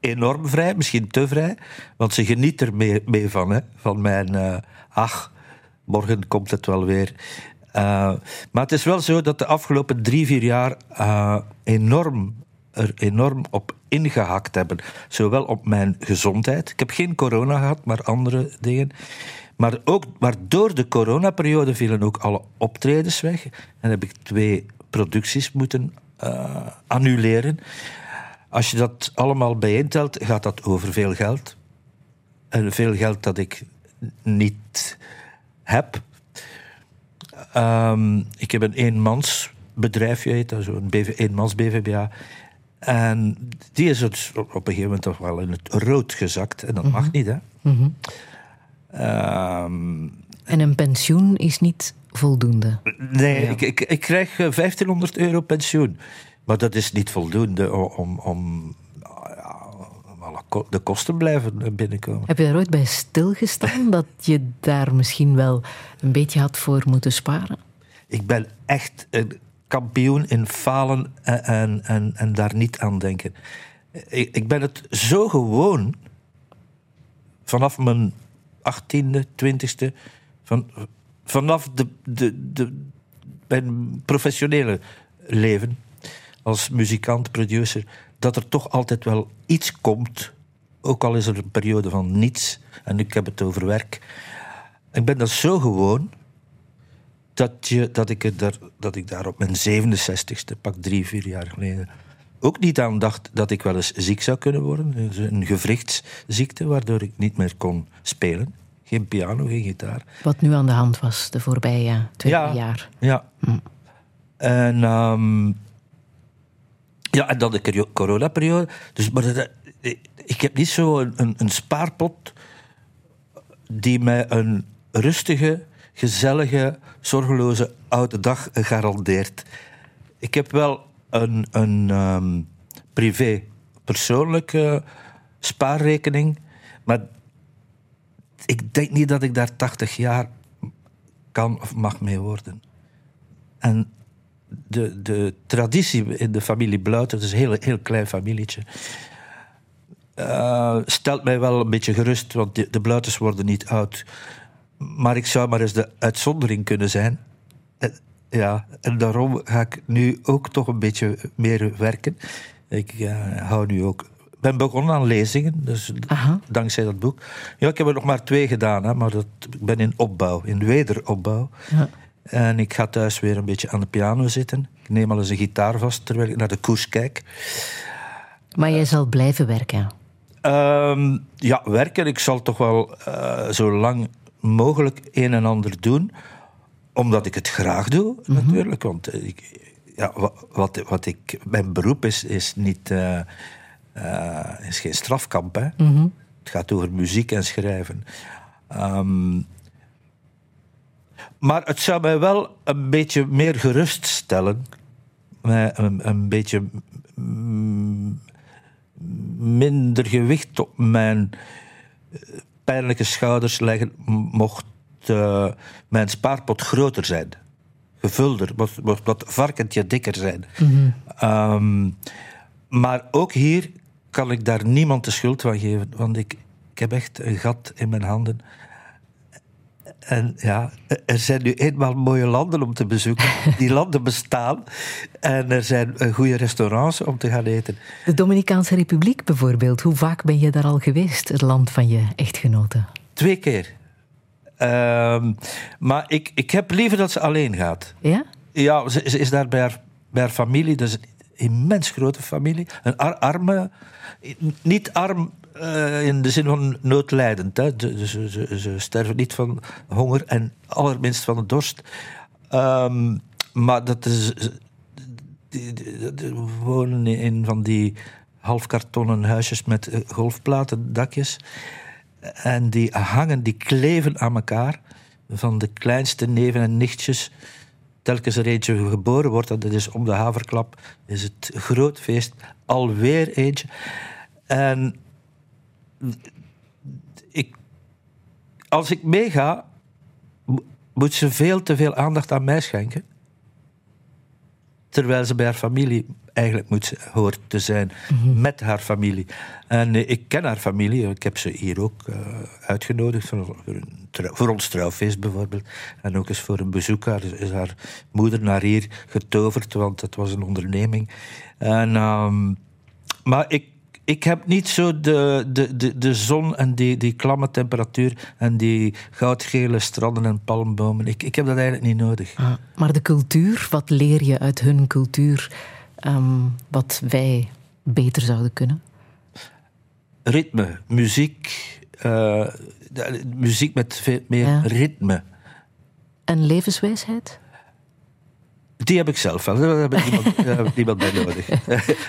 enorm vrij, misschien te vrij, want ze geniet er mee, mee van, hè, van mijn eh, ach, morgen komt het wel weer. Eh, maar het is wel zo dat de afgelopen drie, vier jaar eh, enorm, er enorm op ingehakt hebben. Zowel op mijn gezondheid. Ik heb geen corona gehad, maar andere dingen. Maar, ook, maar door de coronaperiode vielen ook alle optredens weg. En heb ik twee producties moeten eh, annuleren. Als je dat allemaal bijeentelt, gaat dat over veel geld. En veel geld dat ik niet heb. Ehm, ik heb een eenmansbedrijfje, heet dat zo, een BV, eenmans BVBA. En die is het op een gegeven moment toch wel in het rood gezakt. En dat mag niet, hè. Ehm, En een pensioen is niet voldoende. nee, ik, ik, ik krijg eh, 1500 euro pensioen. Maar dat is niet voldoende om, om, om ja, om alle ko- de kosten blijven binnenkomen. Heb je daar ooit bij stilgestaan dat je daar misschien wel een beetje had voor moeten sparen? Ik ben echt een kampioen in falen en, en, en, en daar niet aan denken. Ik, ik ben het zo gewoon, vanaf mijn achttiende, twintigste, van, vanaf de, de, de, mijn professionele leven als muzikant, producer, dat er toch altijd wel iets komt, ook al is er een periode van niets, en ik heb het over werk. Ik ben dat zo gewoon dat, je, dat, ik, er daar, dat ik daar op mijn 67ste, pak drie, vier jaar geleden, ook niet aan dacht dat ik wel eens ziek zou kunnen worden. Dus Een gewrichtsziekte, waardoor ik niet meer kon spelen. Geen piano, geen gitaar. Wat nu aan de hand was de voorbije twee Ja. jaar. Ja. En, ehm, ja, en dan de coronaperiode. Dus, maar dat- ik heb niet zo een, een, een spaarpot die mij een rustige, gezellige, zorgeloze oude dag garandeert. Ik heb wel een, een ehm, privé, persoonlijke spaarrekening, maar ik denk niet dat ik daar 80 jaar kan of mag mee worden. En de, de traditie in de familie Bluiter, het is een heel, heel klein familietje, eh, stelt mij wel een beetje gerust, want de, de Bluiters worden niet oud. Maar ik zou maar eens de uitzondering kunnen zijn. En, ja, en daarom ga ik nu ook toch een beetje meer werken. Ik eh, hou nu ook ben begonnen aan lezingen, dus Aha. dankzij dat boek. Ja, ik heb er nog maar twee gedaan, hè, maar dat, ik ben in opbouw, in wederopbouw. Ja. En ik ga thuis weer een beetje aan de piano zitten. Ik neem al eens een gitaar vast terwijl ik naar de koers kijk. Maar jij zal blijven werken. Ehm, ja, werken. Ik zal toch wel eh, zo lang mogelijk een en ander doen. Omdat ik het graag doe, natuurlijk. Want eh, ik, ja, wa- wat, wat ik, mijn beroep is, is, niet, eh, is geen strafkamp. Hè. Het gaat over muziek en schrijven. Ehm, maar het zou mij wel een beetje meer geruststellen. Een, een beetje minder gewicht op mijn eh, pijnlijke schouders leggen, mocht eh, mijn spaarpot groter zijn. Gevulder, mocht, mocht dat varkentje dikker zijn. Ehm, maar ook hier kan ik daar niemand de schuld van geven, want ik, ik heb echt een gat in mijn handen. En ja, er zijn nu eenmaal mooie landen om te bezoeken. Die landen bestaan. En er zijn eh, goede restaurants om te gaan eten. De Dominicaanse Republiek bijvoorbeeld. Hoe vaak ben je daar al geweest, het land van je echtgenote? Twee keer. Ehm, maar ik, ik heb liever dat ze alleen gaat. Ja? Ja, ze, ze is daar bij haar, bij haar familie. Dat is een immens grote familie. Een ar- arme... Niet arm eh, in de zin van noodlijdend. Hè. Ze, ze, ze, sterven niet van honger en allerminst van de dorst. Ehm, maar dat is... Die, die- wonen in van die halfkartonnen huisjes met eh, golfplaten, dakjes. En die hangen, die kleven aan elkaar. Van de kleinste neven en nichtjes. Telkens er eentje geboren wordt, dat is om de haverklap, is het groot feest. Alweer eentje. En ik, als ik meega, mo- moet ze veel te veel aandacht aan mij schenken. Terwijl ze bij haar familie eigenlijk moet, hoort te zijn. Met haar familie. En eh, ik ken haar familie. Ik heb ze hier ook eh, uitgenodigd. Voor, voor, een voor ons trouwfeest bijvoorbeeld. En ook eens voor een bezoek. Haar, is haar moeder naar hier getoverd. Want het was een onderneming. En, ehm, maar ik, ik heb niet zo de, de, de, de zon en die, die klamme temperatuur. En die goudgele stranden en palmbomen. Ik, ik heb dat eigenlijk niet nodig. Ah, maar de cultuur, wat leer je uit hun cultuur ehm, wat wij beter zouden kunnen? ritme, muziek. eh, muziek met veel meer Ja. ritme. En levenswijsheid? Die heb ik zelf wel. Daar heb ik niemand, daar heb ik niemand bij nodig.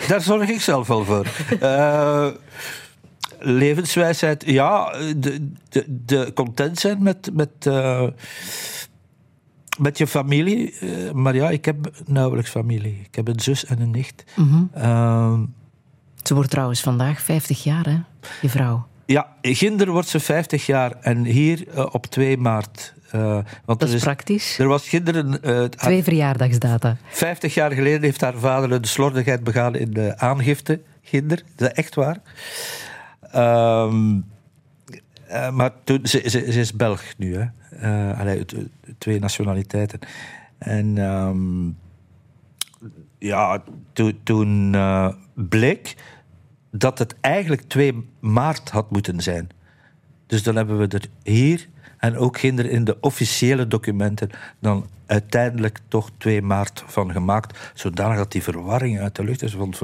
Daar zorg ik zelf wel voor. Eh, levenswijsheid, ja, de, de, de content zijn met, met, eh, met je familie. Eh, maar ja, ik heb nauwelijks familie. Ik heb een zus en een nicht. Ehm, Ze wordt trouwens vandaag 50 jaar, hè? Je vrouw. ja, ginder wordt ze 50 jaar en hier eh, op 2 maart. Eh, want Dat er is praktisch. Er was kinderen. eh, Twee verjaardagsdata. 50 jaar geleden heeft haar vader een slordigheid begaan in de aangifte. Ginder, dat is echt waar. Ehm, eh, maar toen, ze, ze, ze is Belg nu, hè? Allee, twee nationaliteiten. En ehm, ja, toen, toen bleek dat het eigenlijk 2 maart had moeten zijn. Dus dan hebben we er hier en ook ginder in de officiële documenten dan uiteindelijk toch 2 maart van gemaakt, zodanig dat die verwarring uit de lucht is. Want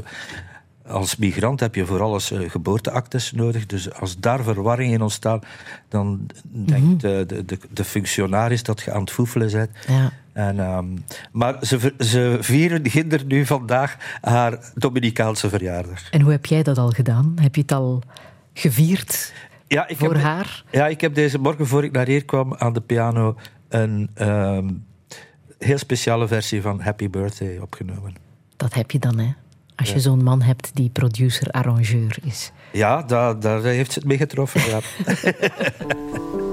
als migrant heb je voor alles eh, geboorteactes nodig. Dus als daar verwarring in ontstaat, dan denkt de, de, de, de functionaris dat je aan het foefelen bent. Ja. En, ehm, maar ze, ze vieren ginder nu vandaag haar Dominicaanse verjaardag. En hoe heb jij dat al gedaan? Heb je het al gevierd Ja, ik voor heb, haar? Ja, ik heb deze morgen, voor ik naar hier kwam, aan de piano een ehm, heel speciale versie van Happy Birthday opgenomen. Dat heb je dan, hè? Als je zo'n man hebt die producer-arrangeur is. Ja, daar, daar heeft ze het mee getroffen. Ja.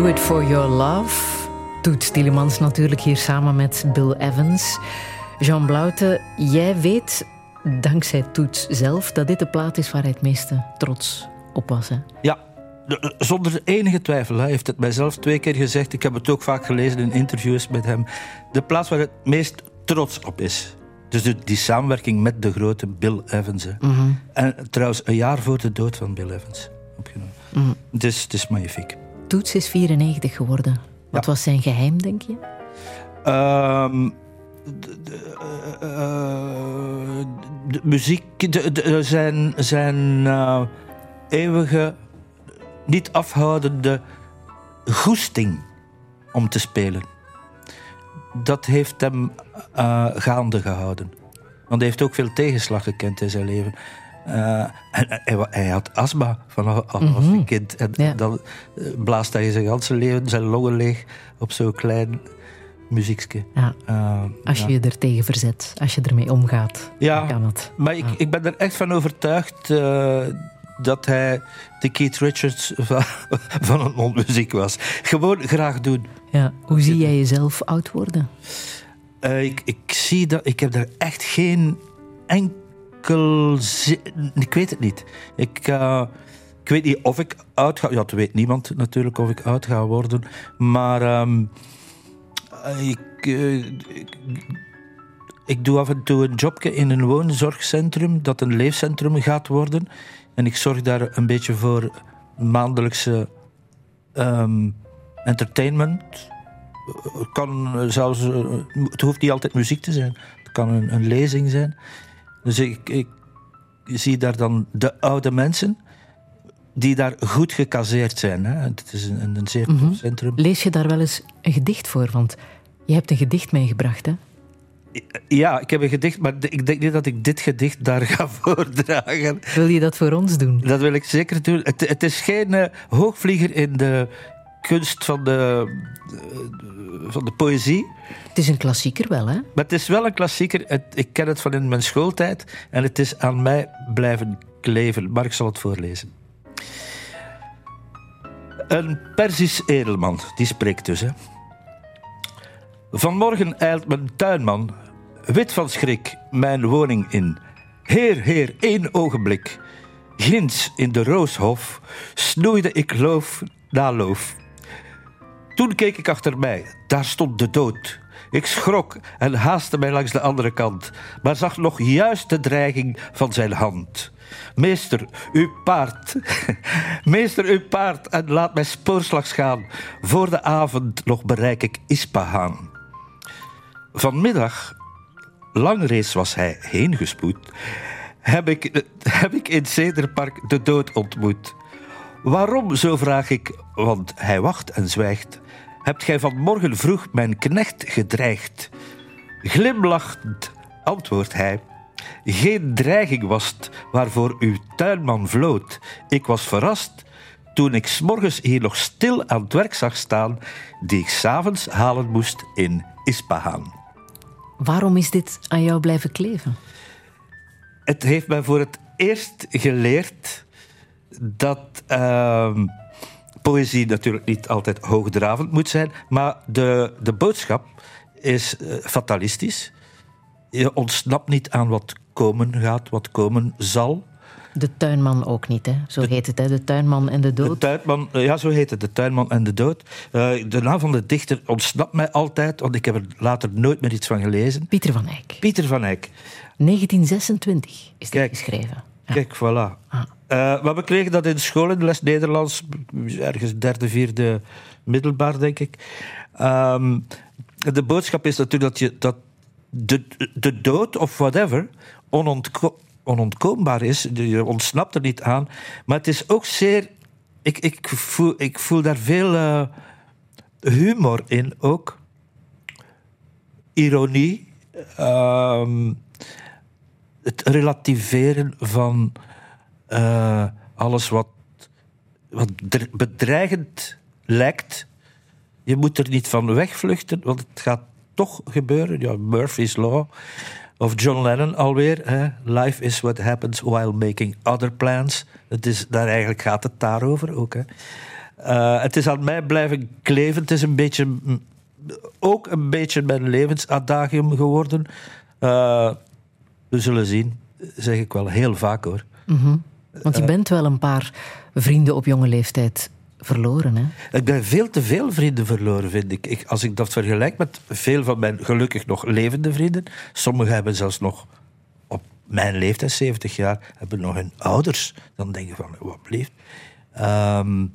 Do It For Your Love. Toets Tielemans natuurlijk hier samen met Bill Evans. Jean Blaute, jij weet dankzij Toets zelf dat dit de plaat is waar hij het meeste trots op was. Hè? Ja, zonder enige twijfel. Hij heeft het mijzelf twee keer gezegd. Ik heb het ook vaak gelezen in interviews met hem. De plaats waar het meest trots op is. Dus die samenwerking met de grote Bill Evans. Mhm. En trouwens, een jaar voor de dood van Bill Evans opgenomen. Mm dus het is magnifiek. Toets is 94 geworden. Wat was zijn geheim, denk je? Um, de, de, uh, de, muziek, zijn, zijn uh, eeuwige, niet afhoudende goesting om te spelen. Dat heeft hem uh, gaande gehouden. Want hij heeft ook veel tegenslag gekend in zijn leven. Uh, en, hij, hij, had astma vanaf als mm -hmm. kind. En ja. dan eh, blaast hij zijn hele leven zijn longen leeg op zo'n klein muziekje. Ja. Uh, als je je er tegen verzet, als je ermee omgaat, ja, kan het. Maar ik, ik ben er echt van overtuigd uh, dat hij de Keith Richards van, van een mondmuziek was. Gewoon graag doen. Ja. Hoe zie jij jezelf oud worden? Uh, ik, ik zie dat... Ik heb er echt geen enkel... Ik weet het niet. Ik... Uh, ik weet niet of ik oud ga... Ja, dat weet niemand natuurlijk of ik oud ga worden. Maar um, ik, uh, ik, doe af en toe een jobje in een woonzorgcentrum dat een leefcentrum gaat worden. En ik zorg daar een beetje voor maandelijkse um, entertainment. Kan zelfs... Het hoeft niet altijd muziek te zijn. Het kan een, een lezing zijn. Dus ik, ik zie daar dan de oude mensen die daar goed gecasseerd zijn. Hè. Het is een, een zeer mm centrum. Lees je daar wel eens een gedicht voor? Want je hebt een gedicht meegebracht, hè? Ja, ik heb een gedicht, maar ik denk niet dat ik dit gedicht daar ga voordragen. Wil je dat voor ons doen? Dat wil ik zeker doen. Het, het is geen uh, hoogvlieger in de kunst van de, van de poëzie. Het is een klassieker wel, hè? Maar het is wel een klassieker. Het, ik ken het van in mijn schooltijd en het is aan mij blijven kleven. Maar ik zal het voorlezen. Een Persisch edelman, die spreekt dus. Hè. Vanmorgen eilt mijn tuinman, wit van schrik, mijn woning in. Heer, heer, één ogenblik. Ginds in de rooshof snoeide ik loof na loof. Toen keek ik achter mij, daar stond de dood. Ik schrok en haastte mij langs de andere kant, maar zag nog juist de dreiging van zijn hand. Meester, uw paard. Meester, uw paard en laat mij spoorslags gaan. Voor de avond nog bereik ik Ispahan. Vanmiddag, lang reeds was hij heengespoed, heb ik, heb ik in Cederpark de dood ontmoet. Waarom, zo vraag ik, want hij wacht en zwijgt. Hebt gij vanmorgen vroeg mijn knecht gedreigd? Glimlachend antwoordt hij. Geen dreiging was het waarvoor uw tuinman vloot. Ik was verrast toen ik s'morgens hier nog stil aan het werk zag staan, die ik s'avonds halen moest in Ispahan. Waarom is dit aan jou blijven kleven? Het heeft mij voor het eerst geleerd dat uh, poëzie natuurlijk niet altijd hoogdravend moet zijn, maar de, de boodschap is uh, fatalistisch. Je ontsnapt niet aan wat komen gaat, wat komen zal. De tuinman ook niet, hè? zo heet het, hè? de tuinman en de dood. De tuinman, eh, ja, zo heet het, de tuinman en de dood. Uh, de naam van de dichter ontsnapt mij altijd, want ik heb er later nooit meer iets van gelezen. Pieter van Eyck. Pieter van Eyck. 1926 is dit geschreven. Kijk, voilà. Ah. Maar we kregen dat in school in de les Nederlands, ergens derde, vierde middelbaar, denk ik. Um, de boodschap is natuurlijk dat, je, dat de, de dood of whatever onontko onontkoombaar is. Je ontsnapt er niet aan. Maar het is ook zeer. Ik, ik, voel, ik voel daar veel uh, humor in ook. Ironie. Uh, het relativeren van uh, alles wat, wat bedreigend lijkt. Je moet er niet van wegvluchten, want het gaat toch gebeuren. Ja, Murphy's Law. Of John Lennon alweer. Hè? Life is what happens while making other plans. Het is, daar eigenlijk gaat het daarover ook. Hè? Eh, het is aan mij blijven kleven. Het is een beetje, mm, ook een beetje mijn levensadagium geworden. Eh, we zullen zien, zeg ik wel heel vaak hoor. Want je bent wel een paar vrienden op jonge leeftijd verloren, hè? Ik ben veel te veel vrienden verloren, vind ik. ik. Als ik dat vergelijk met veel van mijn gelukkig nog levende vrienden. Sommigen hebben zelfs nog op mijn leeftijd, 70 jaar, hebben nog hun ouders. Dan denk je van, wat blijft. Ehm,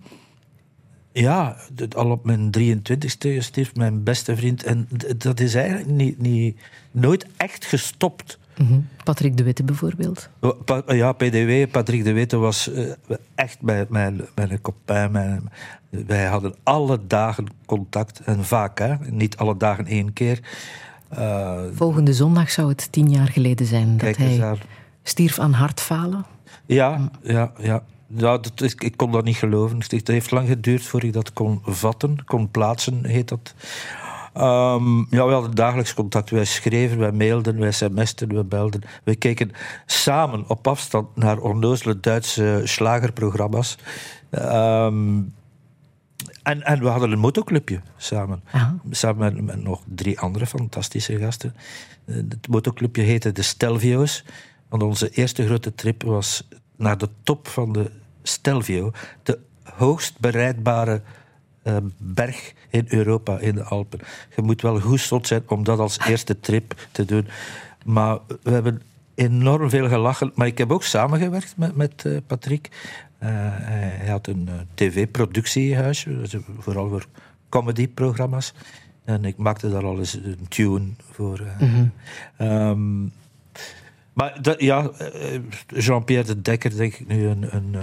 ja, al op mijn 23ste stierf mijn beste vriend. En dat is eigenlijk niet, niet, nooit echt gestopt. Mhm. Patrick de Witte bijvoorbeeld. Pa- Ja, PDW, Patrick de Witte was eh, echt mijn, mijn, mijn copain. Mijn, wij hadden alle dagen contact. En vaak, hè? niet alle dagen één keer. Eh, Volgende zondag zou het tien jaar geleden zijn dat hij daar. stierf aan hartfalen. Ja, ja, ja. ja dat is, ik kon dat niet geloven. Het heeft lang geduurd voor ik dat kon vatten, kon plaatsen, heet dat. Ehm, ja, we hadden dagelijks contact. Wij schreven, wij mailden, wij sms'ten, wij belden. We keken samen op afstand naar onnozele Duitse slagerprogramma's. Ehm, en, en we hadden een motoclubje samen. Aha. Samen met, met nog drie andere fantastische gasten. Eh, Het motoclubje heette de Stelvio's. Want onze eerste grote trip was naar de top van de Stelvio. De hoogst bereidbare eh, berg in Europa, in de Alpen. Je moet wel goed zot zijn om dat als eerste trip te doen. Maar we hebben enorm veel gelachen. Maar ik heb ook samengewerkt met, met eh, Patrick. Eh, hij had een eh, tv-productiehuisje, dus vooral voor comedyprogramma's. En ik maakte daar al eens een tune voor. eh. Ehm, maar dat, ja, Jean-Pierre de Dekker, denk ik nu, een, een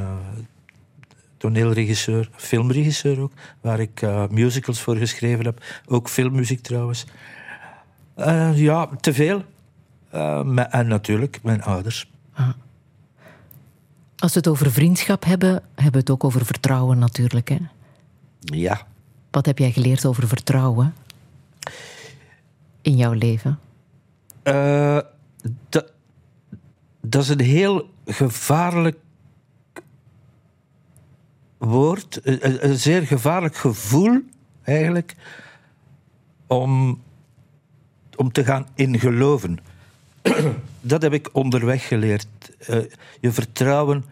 toneelregisseur, filmregisseur ook, waar ik eh, musicals voor geschreven heb. Ook filmmuziek trouwens. Eh, ja, te veel. Eh, en natuurlijk mijn ouders. Als we het over vriendschap hebben, hebben we het ook over vertrouwen natuurlijk. Hè? Ja. Wat heb jij geleerd over vertrouwen in jouw leven? Eh, dat, dat is een heel gevaarlijk woord, een, een- een zeer gevaarlijk gevoel eigenlijk, om, om te gaan in geloven. dat heb ik onderweg geleerd. Eh, je vertrouwen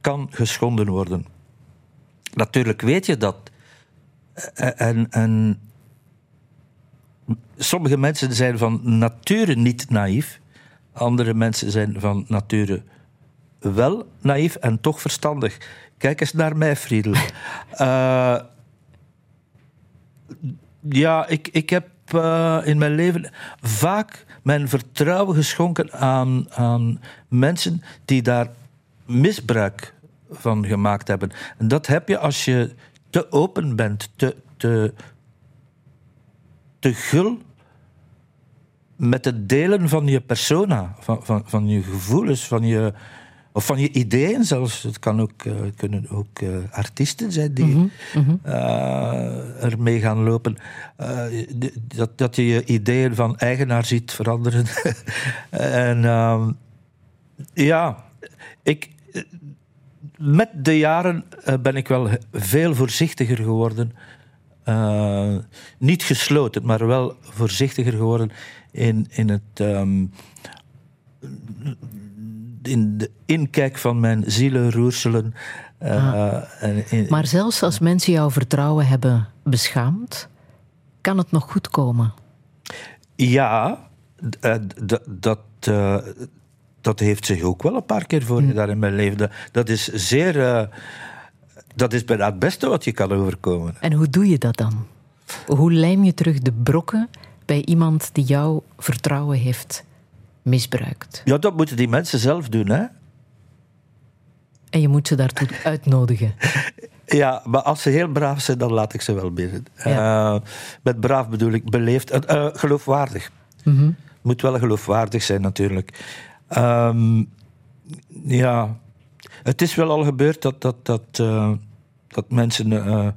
kan geschonden worden. Natuurlijk weet je dat. Eh, En, en sommige mensen zijn van nature niet naïef. Andere mensen zijn van nature wel naïef en toch verstandig. Kijk eens naar mij, Friedel. Eh, ja, ik, ik heb eh, in mijn leven vaak mijn vertrouwen geschonken aan, aan mensen die daar misbruik van gemaakt hebben. En dat heb je als je te open bent, te, te, te gul met het delen van je persona, van, van, van je gevoelens, van je, of van je ideeën zelfs. Het kan ook, eh, kunnen ook eh, artiesten zijn die eh, ermee gaan lopen. Dat, dat je je ideeën van eigenaar ziet veranderen. en ehm, ja, ik, met de jaren ben ik wel veel voorzichtiger geworden. Niet gesloten, maar wel voorzichtiger geworden in, in het. ehm, in de inkijk van mijn zielenroerselen. eh, en in- Maar zelfs als mensen jouw vertrouwen hebben beschaamd, kan het nog goed komen. Ja, eh, dat, eh, dat heeft zich ook wel een paar keer voorgedaan in mijn leven. Dat, is zeer. dat is bijna het beste wat je kan overkomen. En hoe doe je dat dan? Hoe lijm je terug de brokken bij iemand die jouw vertrouwen heeft misbruikt? Ja, dat moeten die mensen zelf doen, hè? En je moet ze daartoe uitnodigen. Ja, maar als ze heel braaf zijn, dan laat ik ze wel binnen. Ja. Eh, met braaf bedoel ik beleefd, en eh, geloofwaardig. Moet wel geloofwaardig zijn, natuurlijk. Ehm, ja, het is wel al gebeurd dat, dat, dat, eh, dat mensen eh,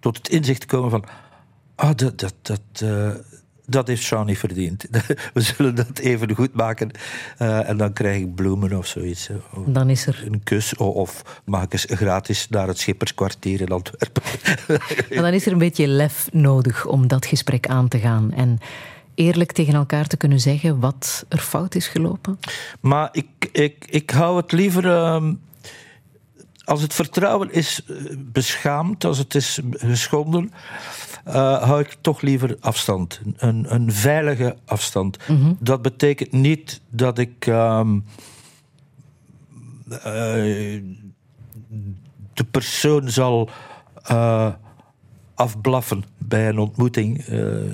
tot het inzicht komen van... Ah, dat, dat, dat, eh, dat heeft niet verdiend. We zullen dat even goed maken. Uh, en dan krijg ik bloemen of zoiets. Of dan is er... Een kus. Of mag ik eens gratis naar het Schipperskwartier in Antwerpen. maar dan is er een beetje lef nodig om dat gesprek aan te gaan. En eerlijk tegen elkaar te kunnen zeggen wat er fout is gelopen? Maar ik, ik, ik hou het liever. Uh, als het vertrouwen is eh, beschaamd, als het is geschonden, uh, hou ik toch liever afstand. Een, een veilige afstand. Mm -hmm. Dat betekent niet dat ik. Um, uh, de persoon zal afblaffen bij een ontmoeting,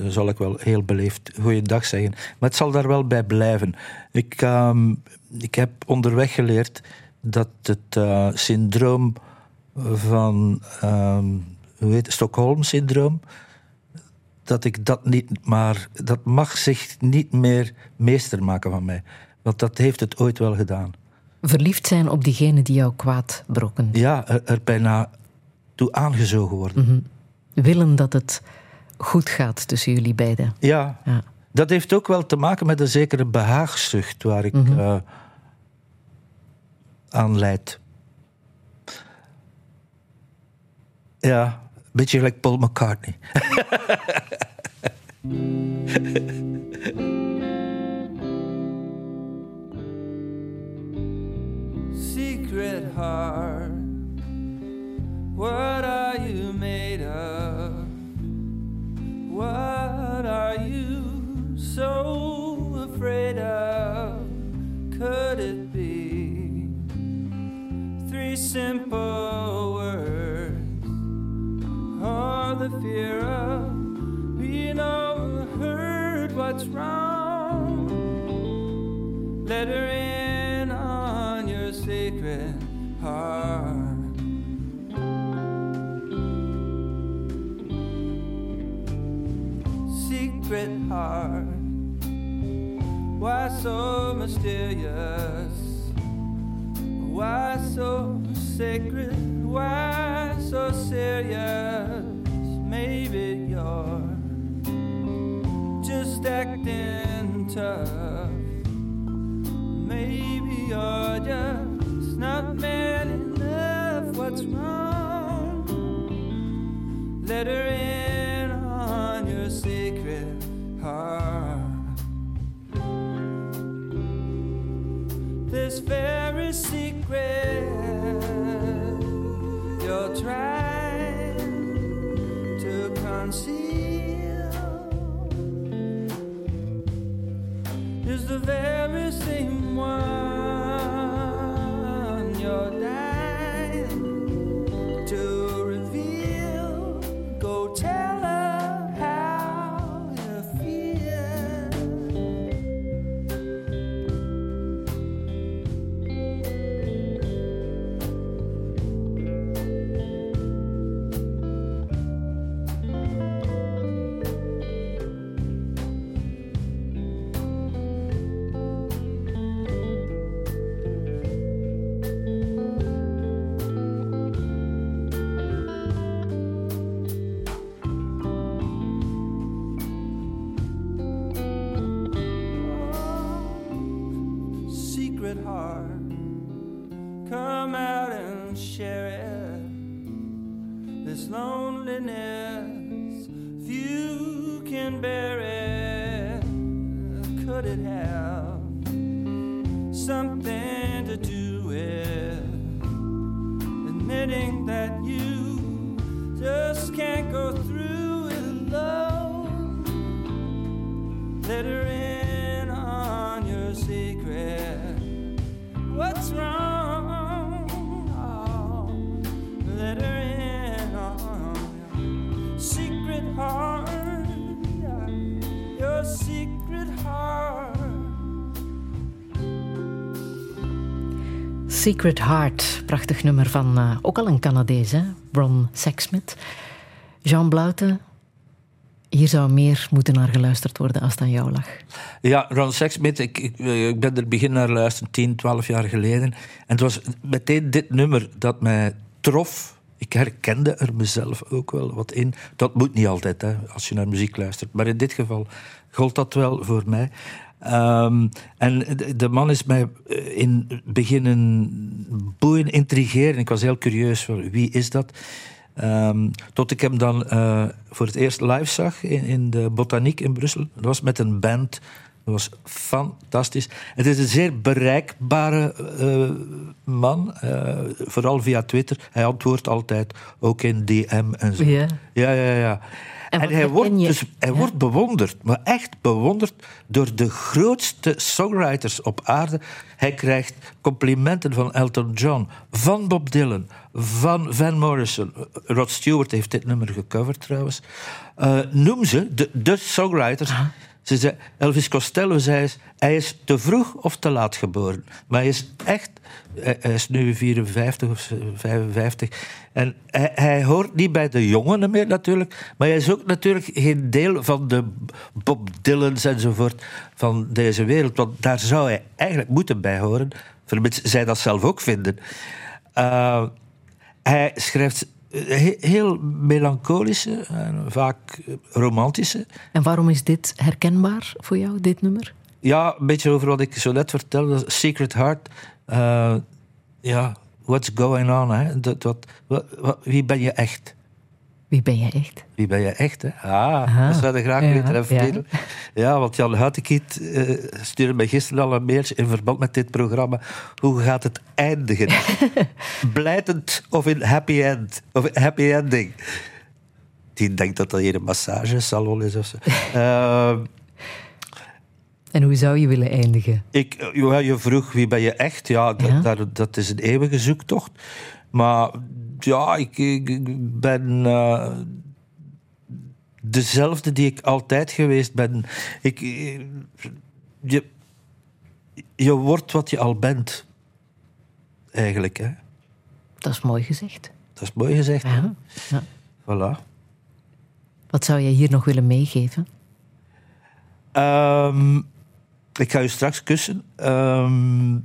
zal ik wel heel beleefd goeiedag zeggen. Maar het zal daar wel bij blijven. Ik, uh, ik heb onderweg geleerd dat het uh, syndroom van, um, hoe heet het, Stockholm-syndroom, dat ik dat niet maar, dat mag zich niet meer meester maken van mij. Want dat heeft het ooit wel gedaan. Verliefd zijn op diegene die jou kwaad brokken. Ja, er, er bijna toe aangezogen worden. Mm -hmm willen dat het goed gaat tussen jullie beiden. Ja, ja. dat heeft ook wel te maken met een zekere behaagzucht waar ik mm -hmm. uh, aan leid. Ja, een beetje gelijk Paul McCartney. Secret heart, what are you made of? What are you so afraid of? Could it be simple words or the fear of being overheard? What's wrong? Let her in on your secret heart. secret heart. Why so mysterious? Why so sacred? Why so serious? Maybe you're just acting tough. Maybe you're just not man enough. What's wrong? Let her in on your secret heart. This very secret. You're trying to conceal. Is the very same one you're dying Secret Heart, prachtig nummer van uh, ook al een Canadees, hè? Ron Sexsmith. Jean Blouten, hier zou meer moeten naar geluisterd worden als het aan jou lag. Ja, Ron Sexsmith, ik, ik, ik, ben er begin naar luisteren, 10, 12 jaar geleden. En het was meteen dit nummer dat mij trof. ik herkende er mezelf ook wel wat in. Dat moet niet altijd, hè, als je naar muziek luistert. Maar in dit geval gold dat wel voor mij. Ehm, en de, man is mij eh, in beginnen boeien, intrigeren. Ik was heel curieus van wie is dat? Ehm, tot ik hem dan eh, voor het eerst live zag in, in de Botaniek in Brussel. Dat was met een band. Dat was fantastisch. Het is een zeer bereikbare eh, man, eh, vooral via Twitter. Hij antwoordt altijd, ook in DM en zo. Ja. Ja, ja, ja. En hij, wordt, je? dus, hij Ja. wordt bewonderd, maar echt bewonderd door de grootste songwriters op aarde. Hij krijgt complimenten van Elton John, van Bob Dylan, van Van Morrison. Rod Stewart heeft dit nummer gecoverd trouwens. Eh, noem ze, de, de songwriters. Ze zei, Elvis Costello zei hij is te vroeg of te laat geboren. Maar hij is echt, hij, is nu 54 of 55. En hij, hij hoort niet bij de jongeren meer natuurlijk. Maar hij is ook natuurlijk geen deel van de Bob Dylans enzovoort van deze wereld. Want daar zou hij eigenlijk moeten bij horen. Vermits zij dat zelf ook vinden. Eh, hij schrijft heel melancholische, en vaak romantische En waarom is dit herkenbaar voor jou, dit nummer? Ja, een beetje over wat ik zo net vertelde. Secret Heart. Eh, ja, what's going on? Hè? Dat, wat- wie ben je echt? Wie ben jij echt? Wie ben je echt? Hè? Ah, Aha. dat zou je graag Ja, willen ja. Ja, want Jan Huitekiet eh stuurde mij gisteren al een mailtje in verband met dit programma. Hoe gaat het eindigen? Blijtend of in happy end? Of happy ending? Die denkt dat dat hier een massagesalon is of zo. Eh, En hoe zou je willen eindigen? Ik, eh, ja, je vroeg wie ben je echt? Ja, dat, Ja. daar- dat is een eeuwige zoektocht. Maar ja, ik, ben eh, dezelfde die ik altijd geweest ben. Ik, eh, je, je wordt wat je al bent. Eigenlijk, hè. Dat is mooi gezegd. Dat is mooi gezegd. Ja. Ja. Voilà. Wat zou jij hier nog willen meegeven? Ehm, ik ga u straks kussen. Ehm,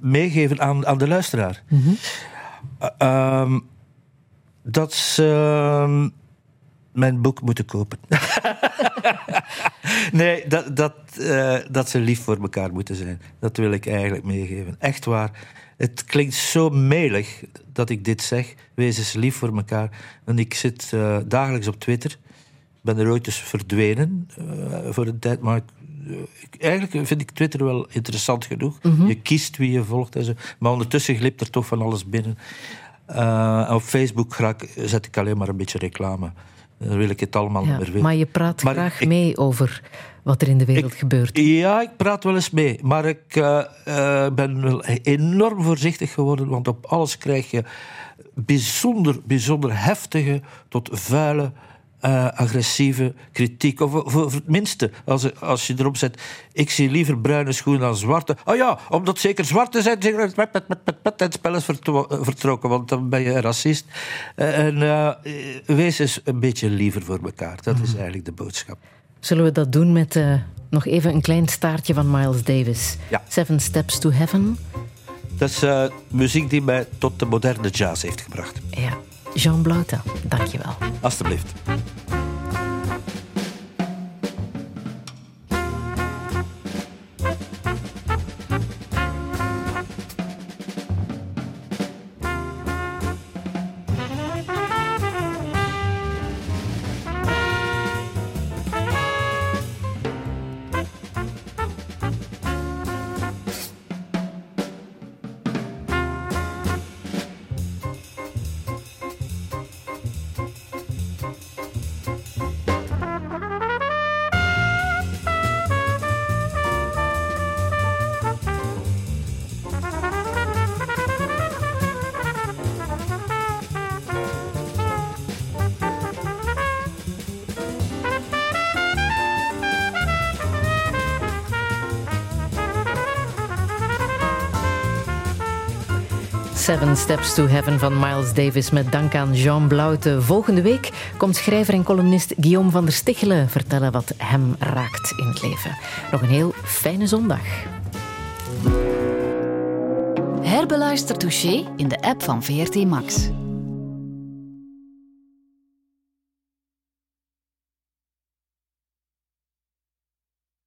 meegeven aan, aan de luisteraar. Eh, ehm, dat ze ehm, mijn boek moeten kopen. nee, dat, dat, eh, dat ze lief voor elkaar moeten zijn. Dat wil ik eigenlijk meegeven. Echt waar. Het klinkt zo melig dat ik dit zeg. Wees eens lief voor elkaar. En ik zit eh, dagelijks op Twitter. Ben er ooit dus verdwenen eh, voor een tijd. Maar ik- eigenlijk vind ik Twitter wel interessant genoeg. Je kiest wie je volgt en zo. Maar ondertussen glipt er toch van alles binnen. Eh, op Facebook raak- zet ik alleen maar een beetje reclame. Dan wil ik het allemaal Ja, meer weten. maar je praat Maar graag ik- mee over wat er in de wereld gebeurt. Ja, ik praat wel eens mee. Maar ik eh, eh, ben wel enorm voorzichtig geworden. Want op alles krijg je bijzonder, bijzonder heftige tot vuile, eh, agressieve kritiek. Of voor, het minste, als, als je erop zet... Ik zie liever bruine schoenen dan zwarte. Oh ja, omdat zeker zwarte zijn... zeker het pet, pet, pet, pet, pet, Het spel is vertro- vertrokken, want dan ben je een racist. Eh, en eh, wees eens een beetje liever voor elkaar. Dat is eigenlijk de boodschap. Zullen we dat doen met nog even een klein staartje van Miles Davis? Ja. Seven Steps to Heaven. Dat is muziek die mij tot de moderne jazz heeft gebracht. Ja. Jean Blauta, dankjewel. Alsjeblieft. Steps to Heaven van Miles Davis met dank aan Jean Blaute. Volgende week komt schrijver en columnist Guillaume van der Stichelen vertellen wat hem raakt in het leven. Nog een heel fijne zondag. Herbeluister Touché in de app van VRT Max.